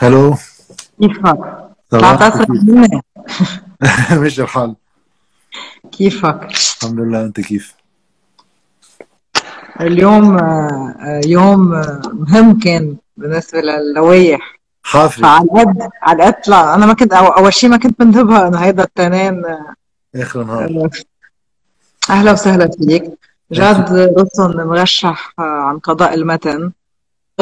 هلو؟ كيفك؟ كيف مني ماشي الحال. كيفك؟ الحمد لله أنت كيف؟ اليوم آه، آه، يوم آه، مهم كان بالنسبة للوائح حافل فعلى قد على قد لا أنا ما كنت أول شيء ما كنت منتبهة إنه هيدا التنين آخر نهار. أهلا وسهلا فيك. جاد رسن مرشح عن قضاء المتن.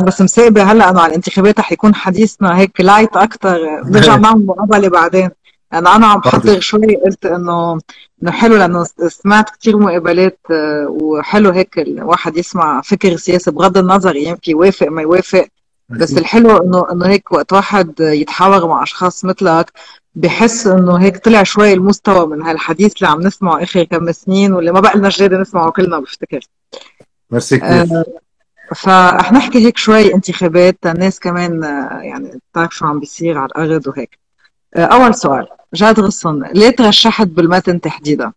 بس مسابة هلأ انه على الانتخابات رح يكون حديثنا هيك لايت أكثر بنرجع نعمل مقابلة بعدين. لأنه أنا عم بحضر شوي قلت إنه إنه حلو لأنه سمعت كثير مقابلات آه، وحلو هيك الواحد يسمع فكر سياسي بغض النظر يمكن يوافق ما يوافق. بس الحلو إنه إنه هيك وقت واحد يتحاور مع أشخاص مثلك بحس إنه هيك طلع شوي المستوى من هالحديث اللي عم نسمعه آخر كم سنين واللي ما بقى لنا جديد نسمعه كلنا بفتكر. ميرسي كثير. آه، فرح نحكي هيك شوي انتخابات الناس كمان آه، يعني تعرف شو عم بيصير على الأرض وهيك آه، أول سؤال جاد غصن ليه ترشحت بالمتن تحديدا؟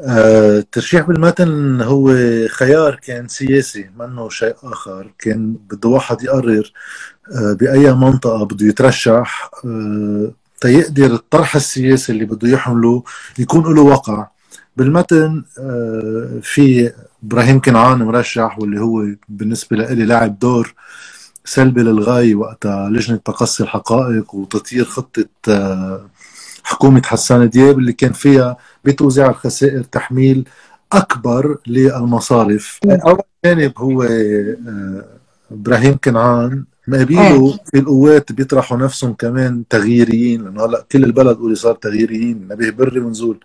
آه، الترشيح بالمتن هو خيار كان سياسي منه شيء آخر كان بده واحد يقرر آه، بأي منطقة بده يترشح آه، تيقدر الطرح السياسي اللي بده يحمله يكون له وقع بالمتن آه، في إبراهيم كنعان مرشح واللي هو بالنسبة لي لاعب دور سلبي للغاية وقتها لجنة تقصي الحقائق وتطيير خطة آه، حكومة حسان دياب اللي كان فيها بتوزيع الخسائر تحميل أكبر للمصارف. أول جانب هو آه، إبراهيم كنعان. مقابله في القوات بيطرحوا نفسهم كمان تغييريين لأنه هلأ كل البلد قولي صار تغييريين نبيه بري ونزول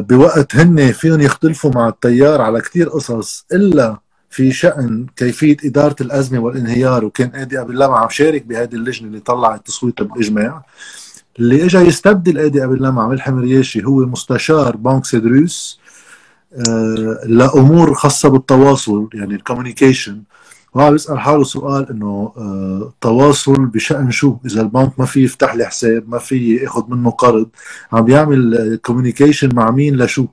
بوقت هن فيهم يختلفوا مع التيار على كتير قصص إلا في شأن كيفية إدارة الأزمة والانهيار وكان إدي أبي اللمع عم شارك بهذه اللجنة اللي طلعت تصويتها بالإجماع. اللي اجى يستبدل إدي أبي اللمع ملحم رياشي هو مستشار بنك سيدروس آه، لأمور خاصة بالتواصل يعني ال communication. وهو بيسأل حاله سؤال إنه آه، التواصل بشأن شو؟ إذا البنك ما في يفتح لي حساب ما في يأخذ منه قرض عم بيعمل communication مع مين لشو؟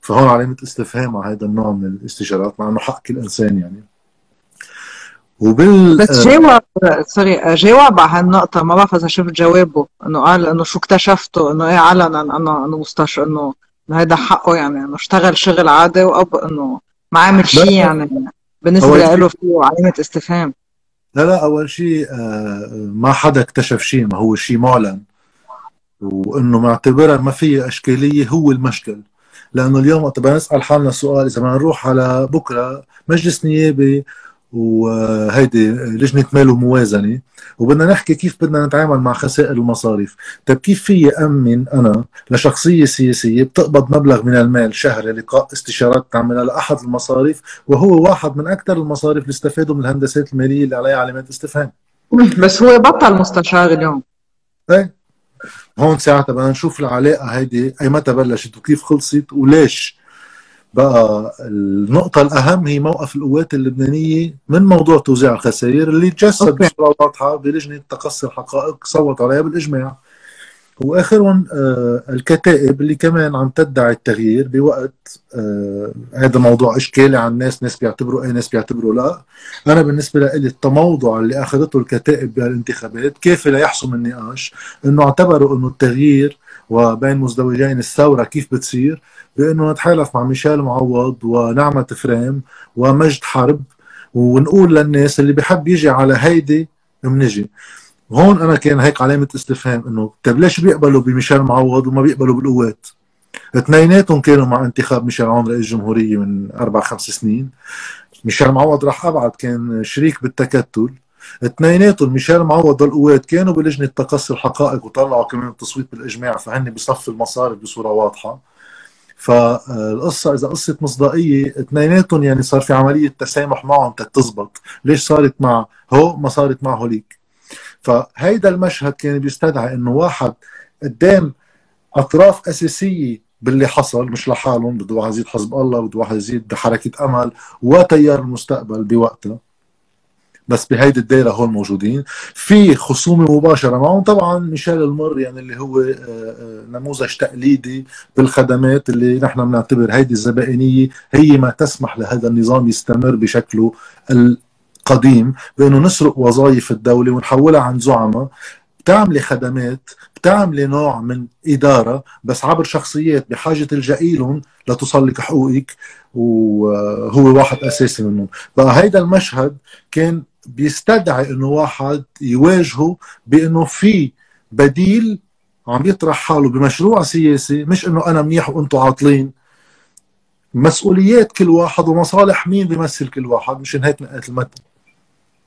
فهون علامة استفهام على هذا النوع من الاستشارات مع إنه حق كل إنسان يعني. وبال بس آه، جاوب sorry آه، جاوب على هالنقطة ما بعرف إذا شفت جوابه إنه قال إنه شو اكتشفتوا إنه إيه علنا إنه إنه مستش إنه هيدا حقه يعني إنه اشتغل شغل عادي وأب إنه ما عمل شيء يعني. شيء له فيه علامة استفهام. لا لا اول شيء آه، ما حدا اكتشف شيء ما هو شيء معلن. وإنه معتبرها ما فيها إشكالية هو المشكل. لأنه اليوم وقت نسال حالنا سؤال إذا بدنا نروح على بكرة مجلس نيابي وهيدي لجنه مال وموازنه وبدنا نحكي كيف بدنا نتعامل مع خسائر المصاريف. طيب كيف في أمن أنا لشخصية سياسية بتقبض مبلغ من المال شهري لقاء استشارات تعملها لاحد المصارف وهو واحد من أكثر المصارف اللي استفادوا من الهندسات المالية اللي عليها علامات استفهام؟ بس هو بطل مستشار اليوم. طيب هون ساعتها بدنا نشوف العلاقة هيدي أي متى بلشت وكيف خلصت وليش بقى النقطة الأهم هي موقف القوات اللبنانية من موضوع توزيع الخسائر اللي تجسد بصورة واضحة بلجنة تقصي الحقائق صوت عليها بالإجماع. وآخرهم آه، الكتائب اللي كمان عم تدعي التغيير بوقت آه، هذا موضوع إشكالي عن الناس ناس بيعتبروا إيه ناس بيعتبروا لا. أنا بالنسبة لي التموضع اللي أخذته الكتائب بهالانتخابات كافي ليحسم النقاش إنه اعتبروا إنه التغيير وبين مزدوجين الثورة كيف بتصير؟ بأنه نتحالف مع ميشيل معوض ونعمة فريم ومجد حرب ونقول للناس اللي بحب يجي على هيدي منجي. هون أنا كان هيك علامة استفهام إنه طيب ليش بيقبلوا بميشيل معوض وما بيقبلوا بالقوات؟ اثنيناتهم كانوا مع انتخاب ميشيل عون رئيس جمهورية من أربع خمس سنين. ميشيل معوض راح أبعد كان شريك بالتكتل. اثنيناتهم ميشيل معوض والقوات كانوا بلجنة تقصي الحقائق وطلعوا كمان التصويت بالإجماع فهن بصف المصارف بصورة واضحة. فالقصة إذا قصة مصداقية اثنيناتهم يعني صار في عملية تسامح معهم تتزبط ليش صارت مع هو ما صارت مع هوليك؟ فهيدا المشهد كان بيستدعي إنه واحد قدام أطراف أساسية باللي حصل مش لحالهم بده واحد يزيد حزب الله بده واحد يزيد حركة أمل وتيار المستقبل بوقتها. بس بهيدي الدائره هون موجودين. في خصومة مباشرة معهم. طبعا ميشيل المر يعني اللي هو آه، آه، نموذج تقليدي بالخدمات اللي نحن بنعتبر هيدي الزبائنية هي ما تسمح لهذا النظام يستمر بشكله قديم بأنه نسرق وظائف الدولة ونحولها عن زعماء. بتعملي خدمات بتعملي نوع من إدارة بس عبر شخصيات بحاجة تلجئي لهم لتصلك حقوقك وهو واحد أساسي منهم. بقى هيدا المشهد كان بيستدعي إنه واحد يواجهه بإنه في بديل عم يطرح حاله بمشروع سياسي مش إنه أنا منيح وأنتم عاطلين. مسؤوليات كل واحد ومصالح مين بيمثل كل واحد؟ مشان هيك نقيت المتن.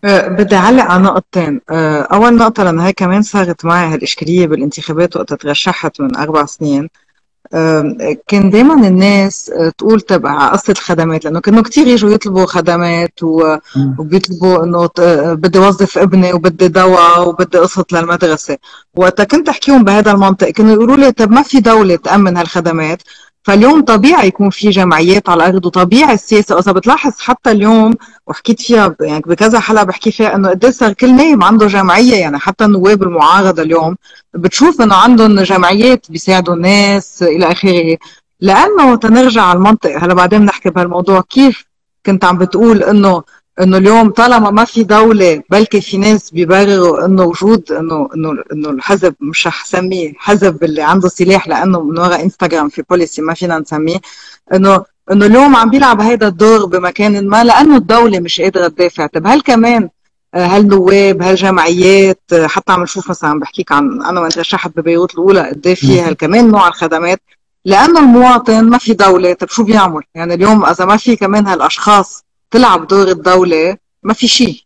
أه، بدي أعلق على نقطتين. أه، أول نقطة لأن هي كمان صارت معي هالإشكالية بالانتخابات وقت ترشحت من أربع سنين. كان دايما الناس أه، تقول تبع قصة الخدمات لأنه كانوا كثير يجوا يطلبوا خدمات وبيطلبوا إنه بدي وظف ابني وبدي دواء وبدي قسط للمدرسة. وقتها كنت أحكيهم بهذا المنطق كانوا يقولوا لي طب ما في دولة تأمن هالخدمات؟ فاليوم طبيعي يكون في جمعيات على الأرض وطبيعي السياسة. واذا بتلاحظ حتى اليوم وحكيت فيها يعني بكذا حلقة بحكي فيها إنه قد صار كل نايم عنده جمعية. يعني حتى النواب المعارضة اليوم بتشوف إنه عندهم جمعيات بيساعدوا الناس إلى آخره. لأنه تنرجع على المنطق هلا بعدين بنحكي بهالموضوع كيف كنت عم بتقول إنه إنه اليوم طالما ما في دولة بلكي في ناس بيبرروا إنه وجود إنه إنه إنه الحزب مش رح سميه حزب اللي عنده سلاح لأنه من وراء إنستغرام في بوليسي ما فينا نسميه. إنه إنه اليوم عم بيلعب هيدا الدور بمكان ما لأنه الدولة مش قادرة تدافع. طب هل كمان آه، هالنواب هالجمعيات آه، حتى عم نشوف مثلا عم بحكيك عن أنا وين ترشحت ببيروت الأولى قد إيه في كمان نوع الخدمات؟ لأنه المواطن ما في دولة. طب شو بيعمل؟ يعني اليوم إذا ما في كمان هالأشخاص تلعب دور الدولة ما في شيء.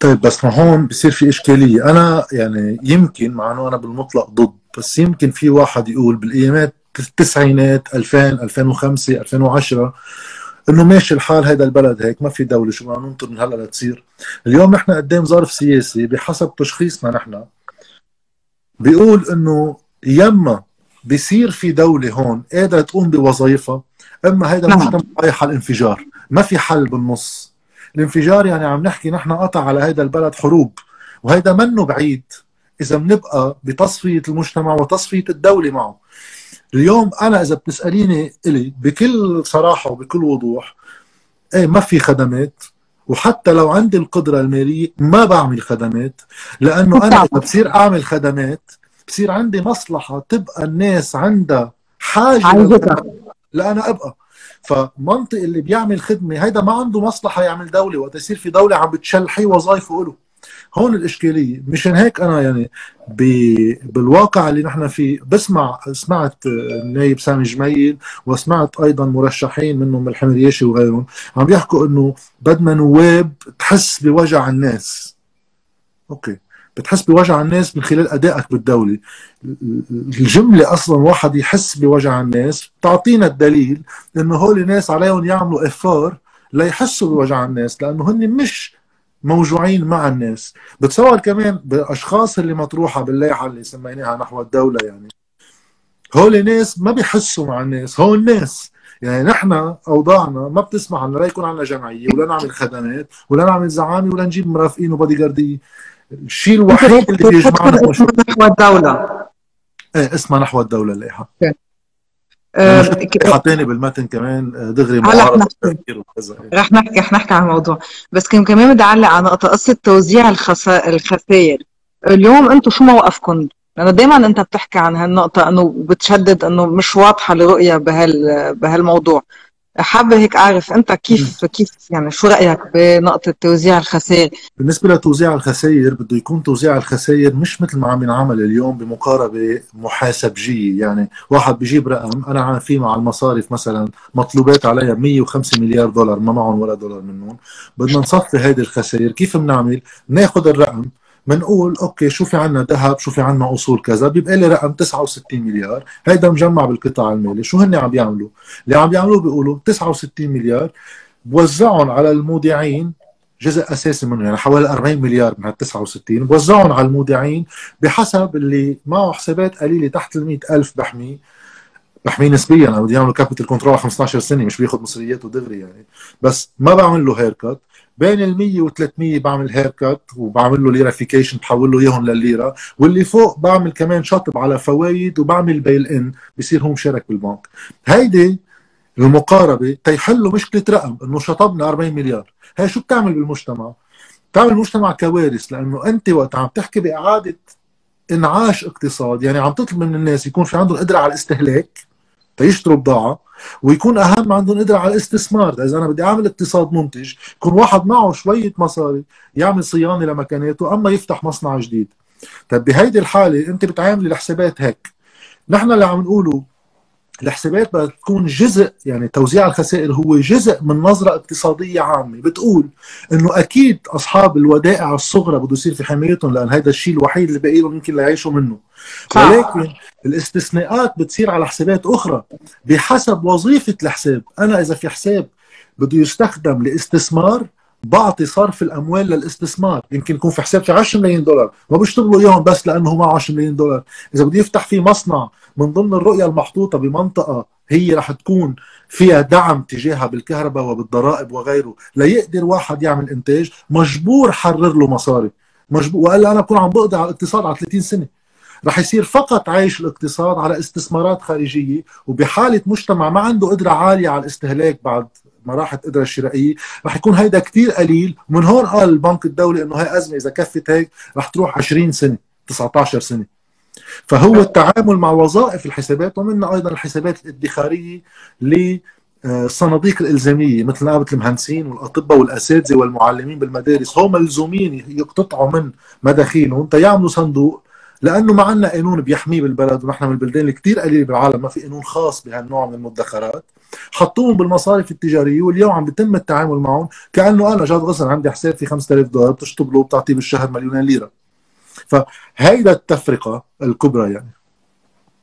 طيب بس ما هون بصير في إشكالية. أنا يعني يمكن مع أنه أنا بالمطلق ضد بس يمكن في واحد يقول بالأيامات التسعينات 2000 2005 2010 إنه ماشي الحال هذا البلد هيك ما في دولة شو بدنا ننطر من هلأ لتصير. اليوم نحن قدام ظرف سياسي بحسب تشخيصنا نحن. بيقول إنه يما بصير في دولة هون قادرة تقوم بوظائفها إما هذا نعم. المجتمع رايح على الانفجار. ما في حل بالنص. الانفجار يعني عم نحكي نحن قطع على هذا البلد حروب وهذا منه بعيد. إذا بنبقى بتصفية المجتمع وتصفية الدولة معه. اليوم أنا إذا بتسأليني إلي بكل صراحة وبكل وضوح إيه ما في خدمات؟ وحتى لو عندي القدرة المالية ما بعمل خدمات لأنه أنا إذا بصير أعمل خدمات بصير عندي مصلحة تبقى الناس عندها حاجة لأنا أبقى. فمنطق اللي بيعمل خدمة هيدا ما عنده مصلحة يعمل دولة وقت يصير في دولة عم بتشلحي وظائفه له هون الإشكالية. مشان هيك أنا يعني بالواقع اللي نحن فيه بسمع سمعت النايب سامي جميل وسمعت أيضا مرشحين منهم الحمرياشي وغيرهم عم بيحكوا إنه بدنا نواب تحس بوجع الناس. أوكي. بتحس بوجع الناس من خلال أدائك بالدولة. الجملة أصلا واحد يحس بوجع الناس بتعطينا الدليل إنه هول الناس عليهم يعملوا افار ليحسوا بوجع الناس لأنه هن مش موجوعين مع الناس. بتصور كمان بالأشخاص اللي مطروحة باللائحة اللي سميناها نحو الدولة يعني. هول ناس ما بيحسوا مع الناس هول ناس. يعني نحن أوضاعنا ما بتسمح لنا لا يكون عندنا جمعية ولا نعمل خدمات ولا نعمل زعامة ولا نجيب مرافقين وبادي جارديه الشيء الوحيد اللي بيجمعنا نحو الدولة. إيه اسمها نحو الدولة اللائحة آه حاطيني بالمتن كمان آه، دغري معارضة رح نحكي رح نحكي عن الموضوع. بس كم كمان بدي أعلق على نقطة قصة توزيع الخسائر. اليوم أنتم شو موقفكم؟ لأنه دائما أنت بتحكي عن هالنقطة إنه بتشدد إنه مش واضحة الرؤية بهال بهالموضوع. حابة هيك أعرف أنت كيف كيف يعني شو رأيك بنقطة توزيع الخسائر؟ بالنسبة لتوزيع الخسائر بده يكون توزيع الخسائر مش مثل ما عم ينعمل اليوم بمقاربة محاسبجيه يعني واحد بيجيب رقم أنا في مع المصارف مثلا مطلوبات عليها 105 مليار دولار ما معهم ولا دولار منهم بدنا نصفي هذه الخسائر كيف بنعمل؟ بناخذ الرقم بنقول أوكي شو في عنا ذهب شو في عنا أصول كذا بيبقى لي رقم 69 مليار. هيدا مجمع بالقطاع المالي. شو هن عم بيعملوا اللي عم بيعملوه بيقولوا 69 مليار بوزعهم على المودعين جزء أساسي منه يعني حوالي 40 مليار من هال 69 بوزعهم على المودعين بحسب اللي معه حسابات قليلة تحت ال 100000 بحميه بحميه نسبيا. أنا بدي اعمل capital control 15 سنة مش بياخذ مصرياته دغري يعني. بس ما بعمل له haircut بين ال 100 و 300 بعمل haircut وبعمل له lirafication بحول له إياهم للليرة. واللي فوق بعمل كمان شطب على فوائد وبعمل bail-in بصير هو مشارك بالبنك. هيدي المقاربة تيحلوا مشكلة رقم إنه شطبنا 40 مليار. هي شو بتعمل بالمجتمع؟ تعمل مجتمع كوارث لأنه أنت وقت عم تحكي بإعادة إنعاش اقتصاد يعني عم تطلب من الناس يكون في عندهم قدرة على الاستهلاك. تيشتروا بضاعه ويكون أهم عندهم قدرة على الاستثمار. إذا أنا بدي أعمل اقتصاد منتج يكون واحد معه شوية مصاري يعمل صيانة لمكاناته أما يفتح مصنع جديد. طيب بهيدي الحالة أنت بتعاملي الحسابات هيك. نحن اللي عم نقوله الحسابات بدها تكون جزء يعني توزيع الخسائر هو جزء من نظرة اقتصادية عامة. بتقول إنه أكيد أصحاب الودائع الصغرى بده يصير في حمايتهم لأن هذا الشيء الوحيد اللي باقي لهم يمكن ليعيشوا منه. ولكن الاستثناءات بتصير على حسابات أخرى بحسب وظيفة الحساب. أنا إذا في حساب بده يستخدم لاستثمار بعطي صرف الأموال للاستثمار. يمكن يكون في حساب في 10 ملايين دولار. ما بيشتغلوا اياهم بس لأنه معه 10 ملايين دولار. إذا بده يفتح فيه مصنع من ضمن الرؤية المحطوطة بمنطقة هي رح تكون فيها دعم تجاهها بالكهرباء وبالضرائب وغيره ليقدر واحد يعمل إنتاج مجبور حرر له مصاري. مجبور والا أنا بكون عم بقضي على الاقتصاد على 30 سنة. رح يصير فقط عايش الاقتصاد على استثمارات خارجية وبحالة مجتمع ما عنده قدرة عالية على الاستهلاك بعد ما راحت القدره الشرائيه رح يكون هيدا كثير قليل. ومن هون قال البنك الدولي إنه هاي أزمة إذا كفت هيك رح تروح 20 سنة 19 سنة. فهو التعامل مع وظائف الحسابات ومنها أيضا الحسابات الادخارية للصناديق الإلزامية مثل نقابه المهندسين والأطباء والأساتذة والمعلمين بالمدارس. هم ملزومين يقتطعوا من مداخيلهم تيعملوا صندوق لأنه ما عندنا قانون بيحميه بالبلد ونحن من البلدان اللي كثير قليلة بالعالم ما في قانون خاص بهالنوع من المدخرات. حطوهم بالمصارف التجارية واليوم عم بيتم التعامل معهم كأنه أنا جاد غصن عندي حساب في 5000 دولار بتشطب له وبتعطيه بالشهر مليونين ليرة. فهيدا التفرقة الكبرى يعني.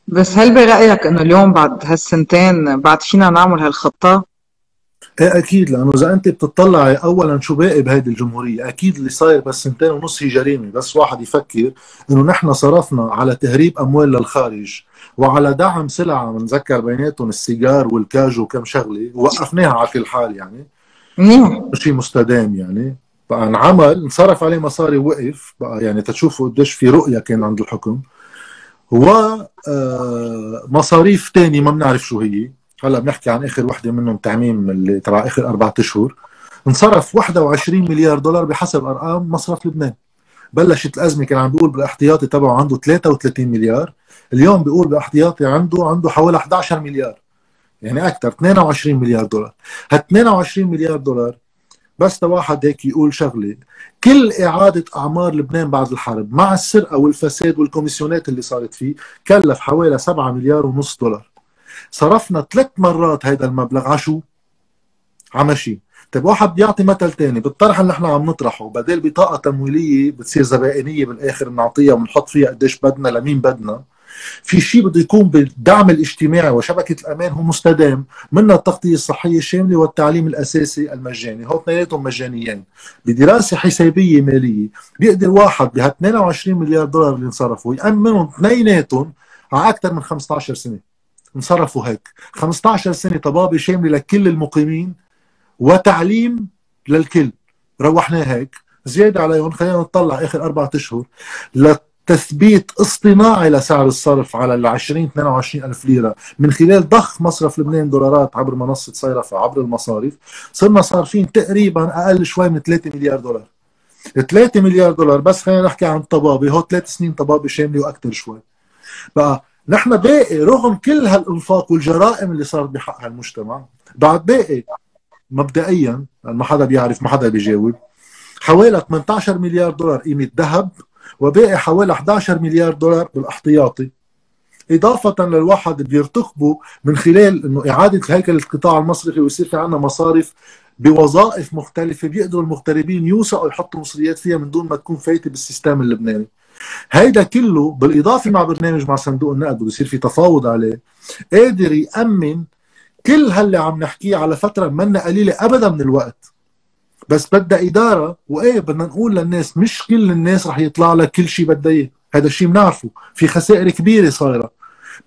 بس هل برأيك إنه اليوم بعد هالسنتين بعد فينا نعمل هالخطة؟ إيه أكيد لأنه إذا أنت بتطلعي اولا شو باقي بهيدي الجمهورية؟ أكيد اللي صاير بس سنتين ونص هي جريمة بس واحد يفكر إنه نحن صرفنا على تهريب أموال للخارج وعلى دعم سلع بنذكر بيناتهم السيجار والكاجو وكم شغلة ووقفناها على كل حال يعني. شيء مستدام يعني. بقى انعمل انصرف عليه مصاري وقف بقى يعني تشوفوا قديش في رؤية كان عند الحكم. و آه، ثانية ما بنعرف شو هي. هلا بنحكي عن آخر وحدة منهم تعميم اللي تبع آخر أربع أشهر. انصرف 21 مليار دولار بحسب أرقام مصرف لبنان. بلشت الأزمة كان عم بيقول بالاحتياطي تبعه عنده 33 مليار. اليوم بيقول باحتياطي عنده عنده حوالي 11 مليار. يعني أكثر 22 مليار دولار. هال 22 مليار دولار بس واحد هيك يقول شغلة. كل إعادة أعمار لبنان بعد الحرب مع السرقة والفساد والكوميسيونات اللي صارت فيه كلف حوالي 7 مليار ونص دولار. صرفنا ثلاث مرات هيدا المبلغ. على شو؟ طيب واحد بيعطي مثل ثاني بالطرح اللي نحن عم نطرحه بدل بطاقة تمويلية بتصير زبائنية بالآخر بنعطيها وبنحط فيها قديش بدنا لمين بدنا. في شيء بده يكون بالدعم الاجتماعي وشبكة الأمان هو مستدام منها التغطية الصحية الشاملة والتعليم الأساسي المجاني. هو اثنيناتهم مجانيين. بدراسة حسابية مالية بيقدر واحد بها 22 مليار دولار اللي انصرفوا يامنهم اثنيناتهم على أكثر من 15 سنة. انصرفوا هيك. 15 سنة طبابة شاملة لكل المقيمين وتعليم للكل. روحناه هيك. زيادة عليهم خلينا نطلع آخر أربعة أشهر لتثبيت اصطناعي لسعر الصرف على ال 20 22 ألف ليرة. من خلال ضخ مصرف لبنان دولارات عبر منصة صيرفة عبر المصارف صرنا صارفين تقريبا أقل شوي من 3 مليار دولار. 3 مليار دولار بس خلينا نحكي عن طبابة. هو ثلاث سنين طبابة شاملة وأكثر شوي. بقى نحن باقي رغم كل هالإنفاق والجرائم اللي صارت بحق هالمجتمع بعد باقي مبدئيا ما حدا بيعرف ما حدا بيجاوب حوالي 18 مليار دولار قيمة ذهب وباقي حوالي 11 مليار دولار بالاحتياطي. إضافة للواحد بيرتقبوا من خلال إنه إعادة هيكل القطاع المصرفي ويصير في عندنا مصارف بوظائف مختلفة بيقدروا المغتربين يوثقوا يحطوا مصريات فيها من دون ما تكون فايتة بالسيستم اللبناني. هيدا كله بالإضافة مع برنامج مع صندوق النقد بده في تفاوض عليه قادر يأمن كل هاللي عم نحكيه على فترة منا قليلة ابدا من الوقت. بس بدها إدارة وإيه بدنا نقول للناس مش كل الناس رح يطلع لك كل شيء بدها إياه. هذا الشيء بنعرفه في خسائر كبيرة صايرة.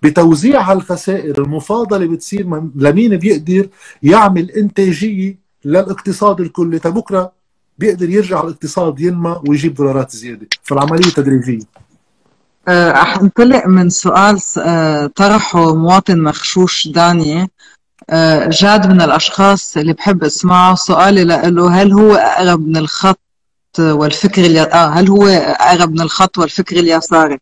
بتوزيع هالخسائر المفاضلة بتصير لمين بيقدر يعمل إنتاجية للاقتصاد الكلي؟ تبكرة بيقدر يرجع الاقتصاد ينمى ويجيب دولارات زيادة. فالعملية تدريجية. أه، رح انطلق من سؤال أه، طرحه مواطن مخشوش داني جاد من الأشخاص اللي بحب أسمعه. سؤالي له هل هو أقرب من الخط والفكر الي... آه هل هو أقرب من الخط والفكر اليساري؟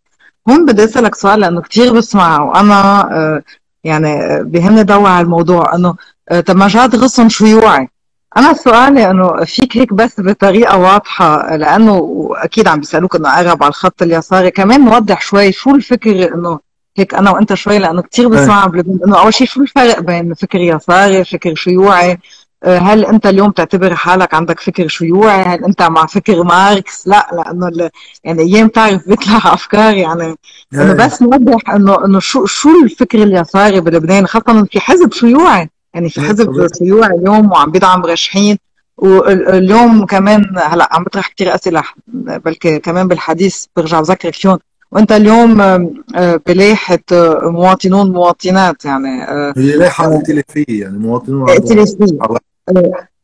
هون بدي أسألك سؤال لأنه كثير بسمع وأنا آه يعني بهمني ضوي على الموضوع. أنه آه طب ما جاد غصن شيوعي أنا سؤالي أنه فيك هيك بس بطريقة واضحة لأنه أكيد عم بيسألوك إنه أقرب على الخط اليساري. كمان نوضح شوي شو الفكر إنه هيك أنا وأنت شوي لأنه كثير بسمع بلبنان إنه أول شيء شو الفرق بين فكر يساري فكر شيوعي؟ آه، هل أنت اليوم تعتبر حالك عندك فكر شيوعي؟ هل أنت مع فكر ماركس؟ لا لأنه يعني أيام تعرف بيطلع أفكار يعني. إنه بس نوضح إنه إنه شو شو الفكر اليساري بلبنان خاصة في حزب شيوعي. يعني في حزب شيوعي اليوم وعم بيدعم مرشحين واليوم كمان هلأ عم بطرح كثير أسئلة بلكي كمان بالحديث برجع بذكرك فيهم وأنت اليوم آه، بلاحه آه، مواطنون مواطنات يعني هي لايحه ائتلافيه يعني مواطنون ائتلافيه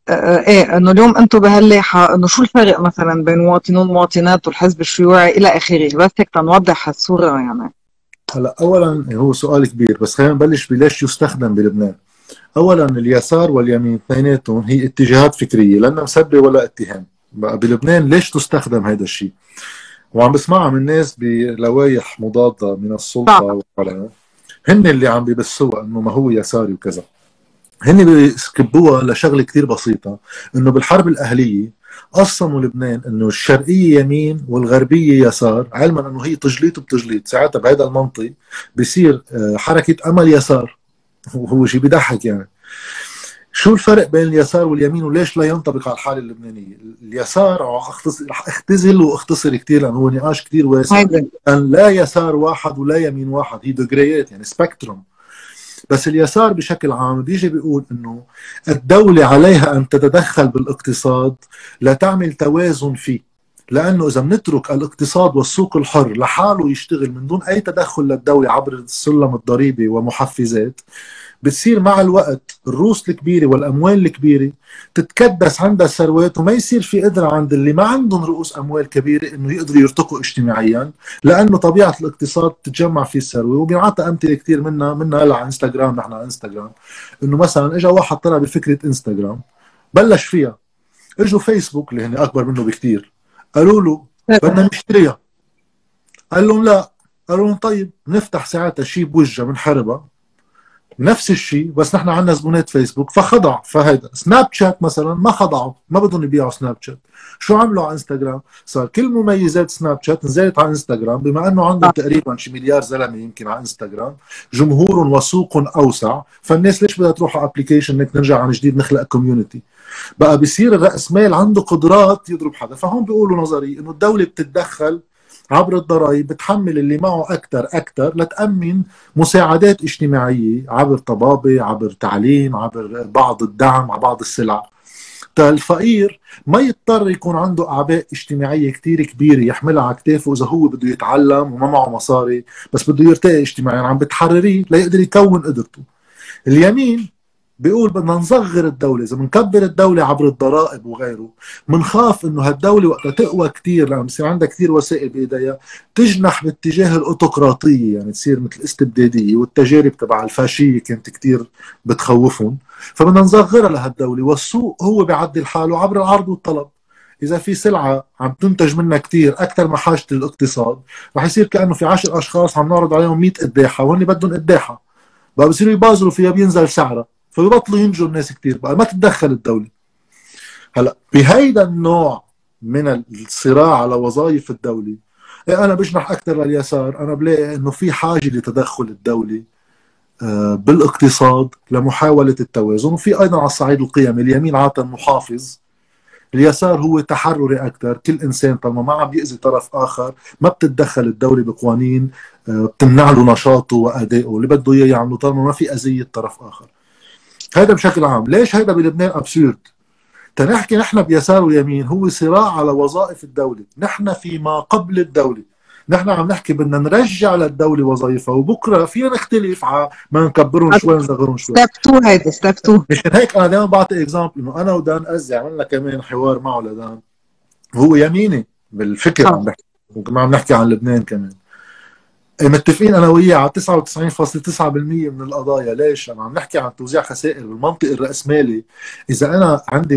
إيه إنه اليوم أنتم بهاللايحه إنه شو الفرق مثلا بين مواطنون مواطنات والحزب الشيوعي إلى آخره؟ بس هيك تنوضح الصورة يعني. هلا اولا هو سؤال كبير بس خلينا نبلش بليش يستخدم بلبنان. اولا اليسار واليمين اثنيناتهم هي اتجاهات فكرية لنا مسبة ولا اتهام. بقى بلبنان ليش تستخدم هذا الشيء؟ وعم بسمعها من ناس بلوايح مضادة من السلطة وعلى هن اللي عم بيبثوها إنه ما هو يساري وكذا. هن بيسكبوها لشغلة كثير بسيطة إنه بالحرب الأهلية قسموا لبنان إنه الشرقية يمين والغربية يسار علما إنه هي تجليط بتجليط ساعتها بهذا المنطق بصير آه، حركة أمل يسار. وهو شيء بيضحك يعني. شو الفرق بين اليسار واليمين وليش لا ينطبق على الحالة اللبنانية؟ اليسار رح أختزل وأختصر كثير لأنه هو نقاش كثير واسع. ان لا يسار واحد ولا يمين واحد. هي دجريات يعني سبيكتروم بس اليسار بشكل عام بيجي بيقول إنه الدولة عليها أن تتدخل بالاقتصاد لتعمل توازن فيه. لأنه إذا بنترك الاقتصاد والسوق الحر لحاله يشتغل من دون أي تدخل للدولة عبر السلم الضريبي ومحفزات بتصير مع الوقت الروس الكبيرة والأموال الكبيرة تتكدس عندها الثروات وما يصير في قدره عند اللي ما عندهم رؤوس أموال كبيرة إنه يقدروا يرتقوا اجتماعيا لأنه طبيعة الاقتصاد تتجمع فيه الثروة. وبينعطى أمثلة كثير منها منها هلا على إنستغرام نحن على إنستغرام. إنه مثلا اجى واحد طلع بفكرة إنستغرام بلش فيها. إجوا فيسبوك اللي هن أكبر منه بكثير قالوا له بدنا نشتريها. قال لهم لا. قالوا لهم طيب نفتح ساعتها شيء بوجهها بنحاربها نفس الشيء بس نحن عندنا زبونات فيسبوك فخضع. فهيدا سناب شات مثلا ما خضعوا. ما بدهم يبيعوا سناب شات. شو عملوا على إنستغرام؟ صار كل مميزات سناب شات نزلت على إنستغرام. بما إنه عندهم تقريبا شي مليار زلمة يمكن على إنستغرام جمهور وسوق أوسع. فالناس ليش بدها تروح على application إنك نرجع عن جديد نخلق community بقى بصير الرأس مال عنده قدرات يضرب حدا. فهون بيقولوا نظري إنه الدولة بتتدخل عبر الضرائب بتحمل اللي معه أكثر أكثر لتأمن مساعدات اجتماعية عبر طبابة عبر تعليم عبر بعض الدعم على بعض السلع. الفقير ما يضطر يكون عنده أعباء اجتماعية كتير كبيرة يحملها على كتافه إذا هو بده يتعلم وما معه مصاري بس بده يرتقي اجتماعيا. عم بتحرريه ليقدر يكون قدرته. اليمين بيقول بدنا نصغر الدولة إذا بنكبر الدولة عبر الضرائب وغيره بنخاف إنه هالدولة وقتها تقوى كثير لما بصير عندها كثير وسائل بإيديها تجنح باتجاه الأوتقراطية يعني تصير مثل استبدادية والتجارب تبع الفاشية كانت كثير بتخوفهم. فبدنا نصغرها لهالدولة والسوق هو بيعدل حاله عبر العرض والطلب. إذا في سلعة عم تنتج منها كثير أكثر ما حاجة الاقتصاد رح يصير كأنه في 10 أشخاص عم نعرض عليهم 100 قداحه وهن بدهم قداحه بقى بصيروا يبازروا فيها بينزل سعرها. فبيبطلوا ينجوا الناس كثير بقى ما تتدخل الدولة. هلا بهيدا النوع من الصراع على وظائف الدولة إيه أنا بجنح أكثر لليسار أنا بلاقي إنه في حاجة لتدخل الدولة آه، بالاقتصاد لمحاولة التوازن وفي أيضا على الصعيد القيمي اليمين عاده محافظ اليسار هو تحرري أكثر كل إنسان طالما ما عم يأذي طرف آخر ما بتتدخل الدولة بقوانين آه، بتمنع له نشاطه وأدائه اللي بده إياه يعمله طالما ما في أذية طرف آخر. هذا بشكل عام. ليش هذا بلبنان absurd تنحكي نحن بيسار ويمين هو صراع على وظائف الدولة. نحن فيما قبل الدولة. نحن عم نحكي بدنا نرجع للدولة وظائفها وبكرة فينا نختلف على ما نكبرهم شوي ونصغرهم شوي. step 2 هيدي step 2 مشان هيك أنا دائما بعطي example إنه أنا ودان قزي عملنا كمان حوار معه لدان. هو يميني بالفكر عم بحكي وكمان عم نحكي عن لبنان كمان. متفقين أنا وياه على 99.9% من القضايا. ليش؟ أنا عم نحكي عن توزيع خسائر بالمنطق الراسمالي إذا أنا عندي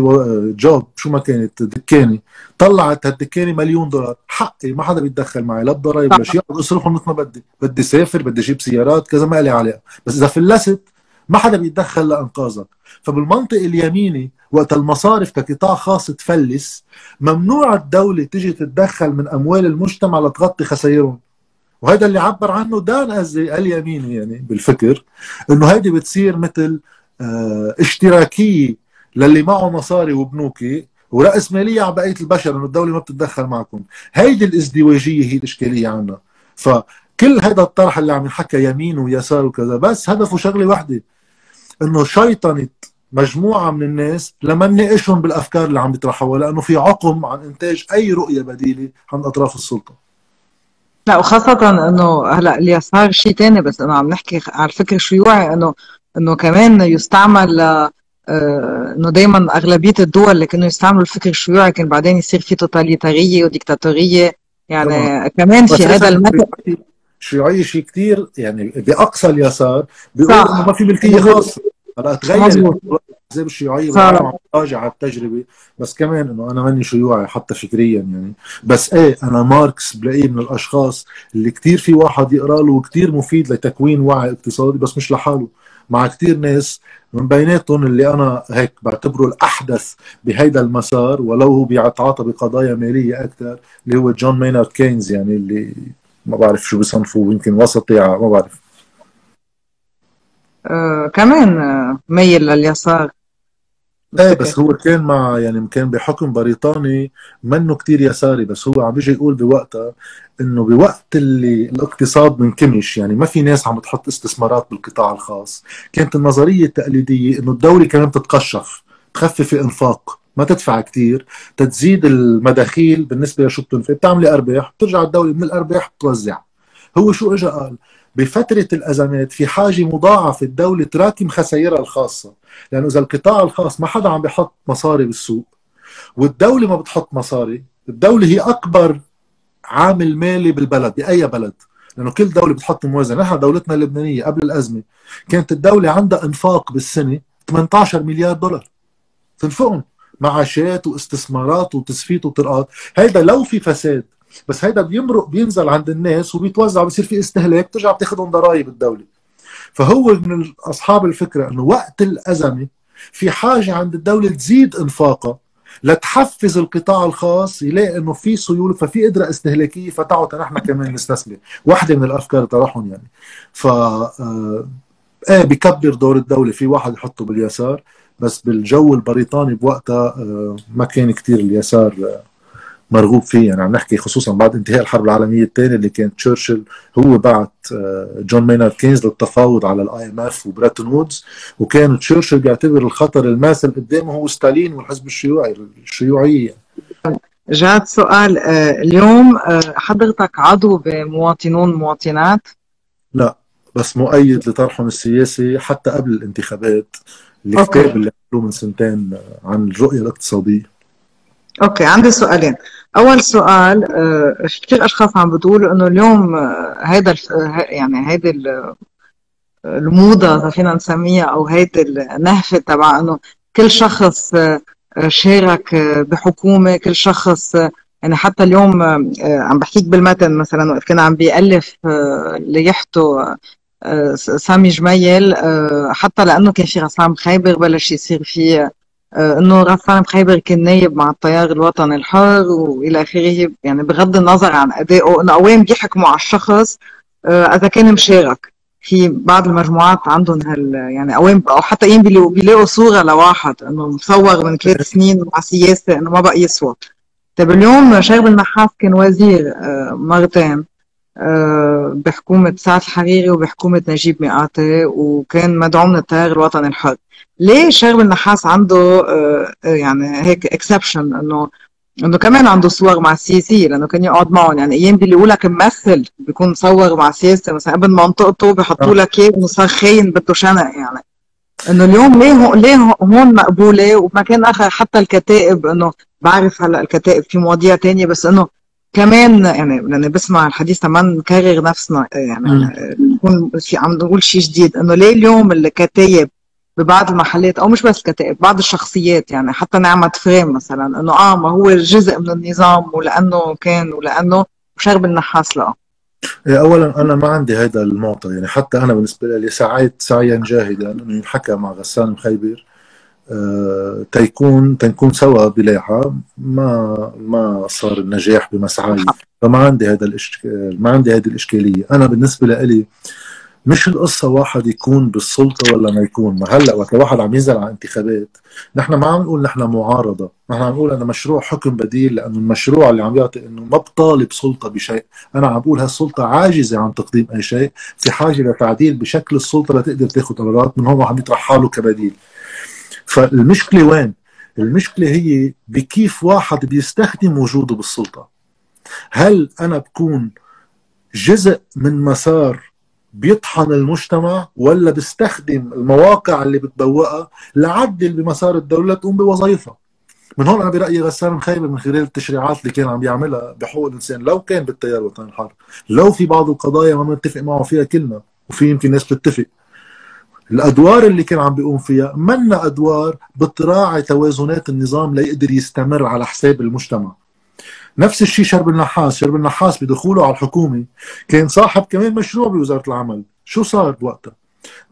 جوب شو ما كانت دكانه طلعت هالدكانة مليون دولار. حقي ما حدا بيتدخل معي. لا بضرايب ولا شيء. اصرفهم مثل ما بدي. بدي سافر بدي أجيب سيارات كذا ما لي علاقة. بس إذا فلست ما حدا بيتدخل لأنقاذك. فبالمنطق اليميني وقت المصارف كقطاع خاص تفلس ممنوع الدولة تجي تتدخل من أموال المجتمع لتغطي خسائرهم. وهذا اللي عبر عنه دان أزي اليميني يعني بالفكر إنه هيدي بتصير مثل آه اشتراكية للي معه مصاري وبنوكي ورأس مالية على بقية البشر إنه الدولة ما بتتدخل معكم. هيدي الإزدواجية هي الإشكالية عنا. فكل هذا الطرح اللي عم ينحكى يمين ويسار وكذا بس هدفه شغلة واحدة إنه شيطنة مجموعة من الناس لما نناقشهم بالأفكار اللي عم بيطرحوها لأنه في عقم عن إنتاج أي رؤية بديلة عند أطراف السلطة. لا وخاصة إنه هلأ اليسار شيء ثاني بس انه عم نحكي على الفكر الشيوعي إنه إنه كمان يستعمل آه، إنه دائما أغلبية الدول اللي كانوا يستعملوا الفكر الشيوعي كان بعدين يصير في توتاليتارية وديكتاتورية. يعني طبعا. كمان في هذا المثل الشيوعيه شيء كثير يعني بأقصى اليسار بيقول إنه ما في ملكية خاصة. هلأ تغير زي الشيوعيه عم راجع على التجربة بس كمان إنه أنا ماني شيوعي حتى فكريا يعني. بس إيه أنا ماركس بلاقيه من الأشخاص اللي كثير في واحد يقرأ له وكثير مفيد لتكوين وعي اقتصادي بس مش لحاله. مع كثير ناس من بيناتهم اللي أنا هيك بعتبره الأحدث بهيدا المسار ولو هو بيتعاطى بقضايا مالية أكثر اللي هو جون مينارد كينز يعني اللي ما بعرف شو بصنفوه يمكن وسطي ما بعرف. آه كمان آه، ميل لليسار إيه بس هو كان مع يعني كان بحكم بريطاني منه كتير يساري بس هو عم بيجي يقول بوقتها إنه بوقت اللي الاقتصاد منكمش يعني ما في ناس عم تحط استثمارات بالقطاع الخاص. كانت النظرية التقليدية إنه الدولة كمان تتقشف تخفف انفاق ما تدفع كتير تتزيد المداخيل بالنسبة لشو بتنفق بتعملي أرباح بترجع الدولة من الأرباح بتوزع. هو شو اجى قال؟ بفترة الأزمات في حاجة مضاعفة الدولة تراكم خسائرها الخاصة. لأنه إذا القطاع الخاص ما حدا عم بيحط مصاري بالسوق والدولة ما بتحط مصاري الدولة هي أكبر عامل مالي بالبلد بأي بلد. لأنه كل دولة بتحط موازنة. نحن دولتنا اللبنانية قبل الأزمة كانت الدولة عندها إنفاق بالسنة 18 مليار دولار. تنفقهم. معاشات واستثمارات وتصفيت وطرقات. هيدا لو في فساد بس هيدا بيمرق بينزل عند الناس وبيتوزع بصير في استهلاك بترجع بتاخذهم ضرائب الدولة. فهو من أصحاب الفكرة إنه وقت الأزمة في حاجة عند الدولة تزيد إنفاقها لتحفز القطاع الخاص يلاقي إنه في سيولة ففي قدرة استهلاكية فتعوا نحن كمان نستثمر واحدة من الأفكار تبعهم يعني. ف إيه بكبر دور الدولة. في واحد يحطه باليسار بس بالجو البريطاني بوقتها آه ما كان كتير اليسار آه مرغوب فيه. يعني عم نحكي خصوصا بعد انتهاء الحرب العالمية الثانية اللي كان تشرشل هو بعت آه، جون مينارد كينز للتفاوض على ال IMF وبريتون وودز. وكان تشرشل بيعتبر الخطر الماثل قدامه هو ستالين والحزب الشيوعي الشيوعيه جاد سؤال آه، اليوم آه، حضرتك عضو بمواطنون مواطنات؟ لا بس مؤيد لطرحهم السياسي حتى قبل الانتخابات. الكتاب اللي عملوه من سنتين عن الرؤية الاقتصادية. okay عندي سؤالين. أول سؤال آه، كثير أشخاص عم بتقولوا إنه اليوم هيدا آه، يعني هيدي الموضة إذا فينا نسميها أو هيدي النهفة تبع إنه كل شخص آه، شارك بحكومة كل شخص يعني حتى اليوم عم بحكيك بالمتن مثلا وقت كان عم بيألف ليحته سامي جميل حتى لأنه كان في غسان خيبر بلش يصير في آه، إنه غسان خيبر كان نايب مع التيار الوطني الحر وإلى آخره. يعني بغض النظر عن ادائه إنه اوين بيحكموا على الشخص آه، إذا كان مشارك في بعض المجموعات عندهم هال يعني اوين أو حتى ين بيلاقوا صورة لواحد إنه مصور من ثلاث سنين مع سياسة إنه ما بقى يسوى. طيب اليوم شايب النحاس كان وزير آه، مرتين. بحكومة سعد الحريري وبحكومة نجيب مئاتي وكان مدعوم من التيار الوطني الحر. ليه شغل النحاس عنده آه، آه، يعني هيك اكسبشن إنه إنه كمان عنده صور مع السياسية لأنه كان يقعد معهم. يعني أيام بيقولوا لك ممثل بيكون مصور مع سياسة مثلا ابن منطقته بحطوا لك اياه إنه صار خاين بده شنق يعني. إنه اليوم ليه ليه هون مقبولة؟ وبمكان آخر حتى الكتائب إنه بعرف هلأ الكتائب في مواضيع تانية بس إنه كمان يعني لأني بسمع الحديث ما نكرر نفسنا يعني نكون في عم نقول شيء جديد إنه ليه اليوم الكتايب ببعض المحلات أو مش بس الكتائب بعض الشخصيات يعني حتى نعمة فريم مثلا إنه آه ما هو جزء من النظام ولأنه كان ولأنه وشرب النحاس لا إيه، اولا أنا ما عندي هذا المعطى يعني حتى أنا بالنسبة لي سعيت سعيا جاهدا إنه ينحكى مع غسان مخيبر. آه، تيكون تنكون سوا بلايحة ما ما صار النجاح بمسعاي فما عندي هذا الاشكال ما عندي هذه الإشكالية. أنا بالنسبة لي مش القصة واحد يكون بالسلطة ولا ما يكون. ما هلأ وقت واحد عم ينزل على انتخابات. نحن ما عم نقول نحن معارضة. نحن عم نقول أنا مشروع حكم بديل لأنه المشروع اللي عم يعطي إنه ما بطالب سلطة بشيء. أنا عم بقول هالسلطة عاجزة عن تقديم أي شيء. في حاجة لتعديل بشكل السلطة لتقدر تاخذ قرارات من هون عم يطرح حاله كبديل. فالمشكلة وين؟ المشكلة هي بكيف واحد بيستخدم وجوده بالسلطة. هل أنا بكون جزء من مسار بيطحن المجتمع ولا بيستخدم المواقع اللي بتبوقها لعدل بمسار الدولة تقوم بوظائفها؟ من هون أنا برأيي غسان مخيبه من خلال التشريعات اللي كان عم بيعملها بحقوق الإنسان. لو كان بالتيار الوطني الحر لو في بعض القضايا ما بنتفق معه فيها كلنا وفي يمكن ناس بتتفق الأدوار اللي كان عم بيقوم فيها منا أدوار بتراعي توازنات النظام ليقدر يستمر على حساب المجتمع. نفس الشيء شرب النحاس. شرب النحاس بدخوله على الحكومة. كان صاحب كمان مشروع بوزارة العمل. شو صار بوقتها؟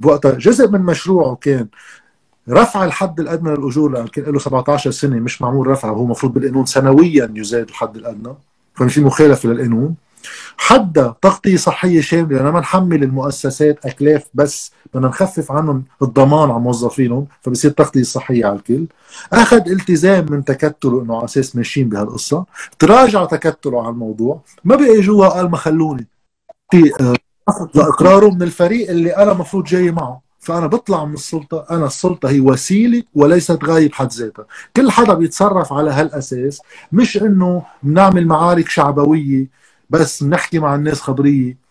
بوقتها جزء من مشروعه كان رفع الحد الأدنى للأجور لأنه كان له 17 سنة مش معمول رفعه وهو المفروض بالقانون سنويا يزاد الحد الأدنى. فما في مخالفة للقانون. حتى تغطية صحية شاملة لما نحمل المؤسسات أكلاف بس بدنا نخفف عنهم الضمان على موظفينهم فبصير تغطية صحية على الكل. أخذ التزام من تكتله إنه على أساس ماشيين بهالقصة. تراجع تكتله على الموضوع. ما بقي جوا قال ما خلوني. في آه، لإقراره من الفريق اللي أنا مفروض جاي معه. فأنا بطلع من السلطة. أنا السلطة هي وسيلة وليست غايه بحد ذاتها. كل حدا بيتصرف على هالأساس. مش إنه بنعمل معارك شعبوية بس نحكي مع الناس خبرية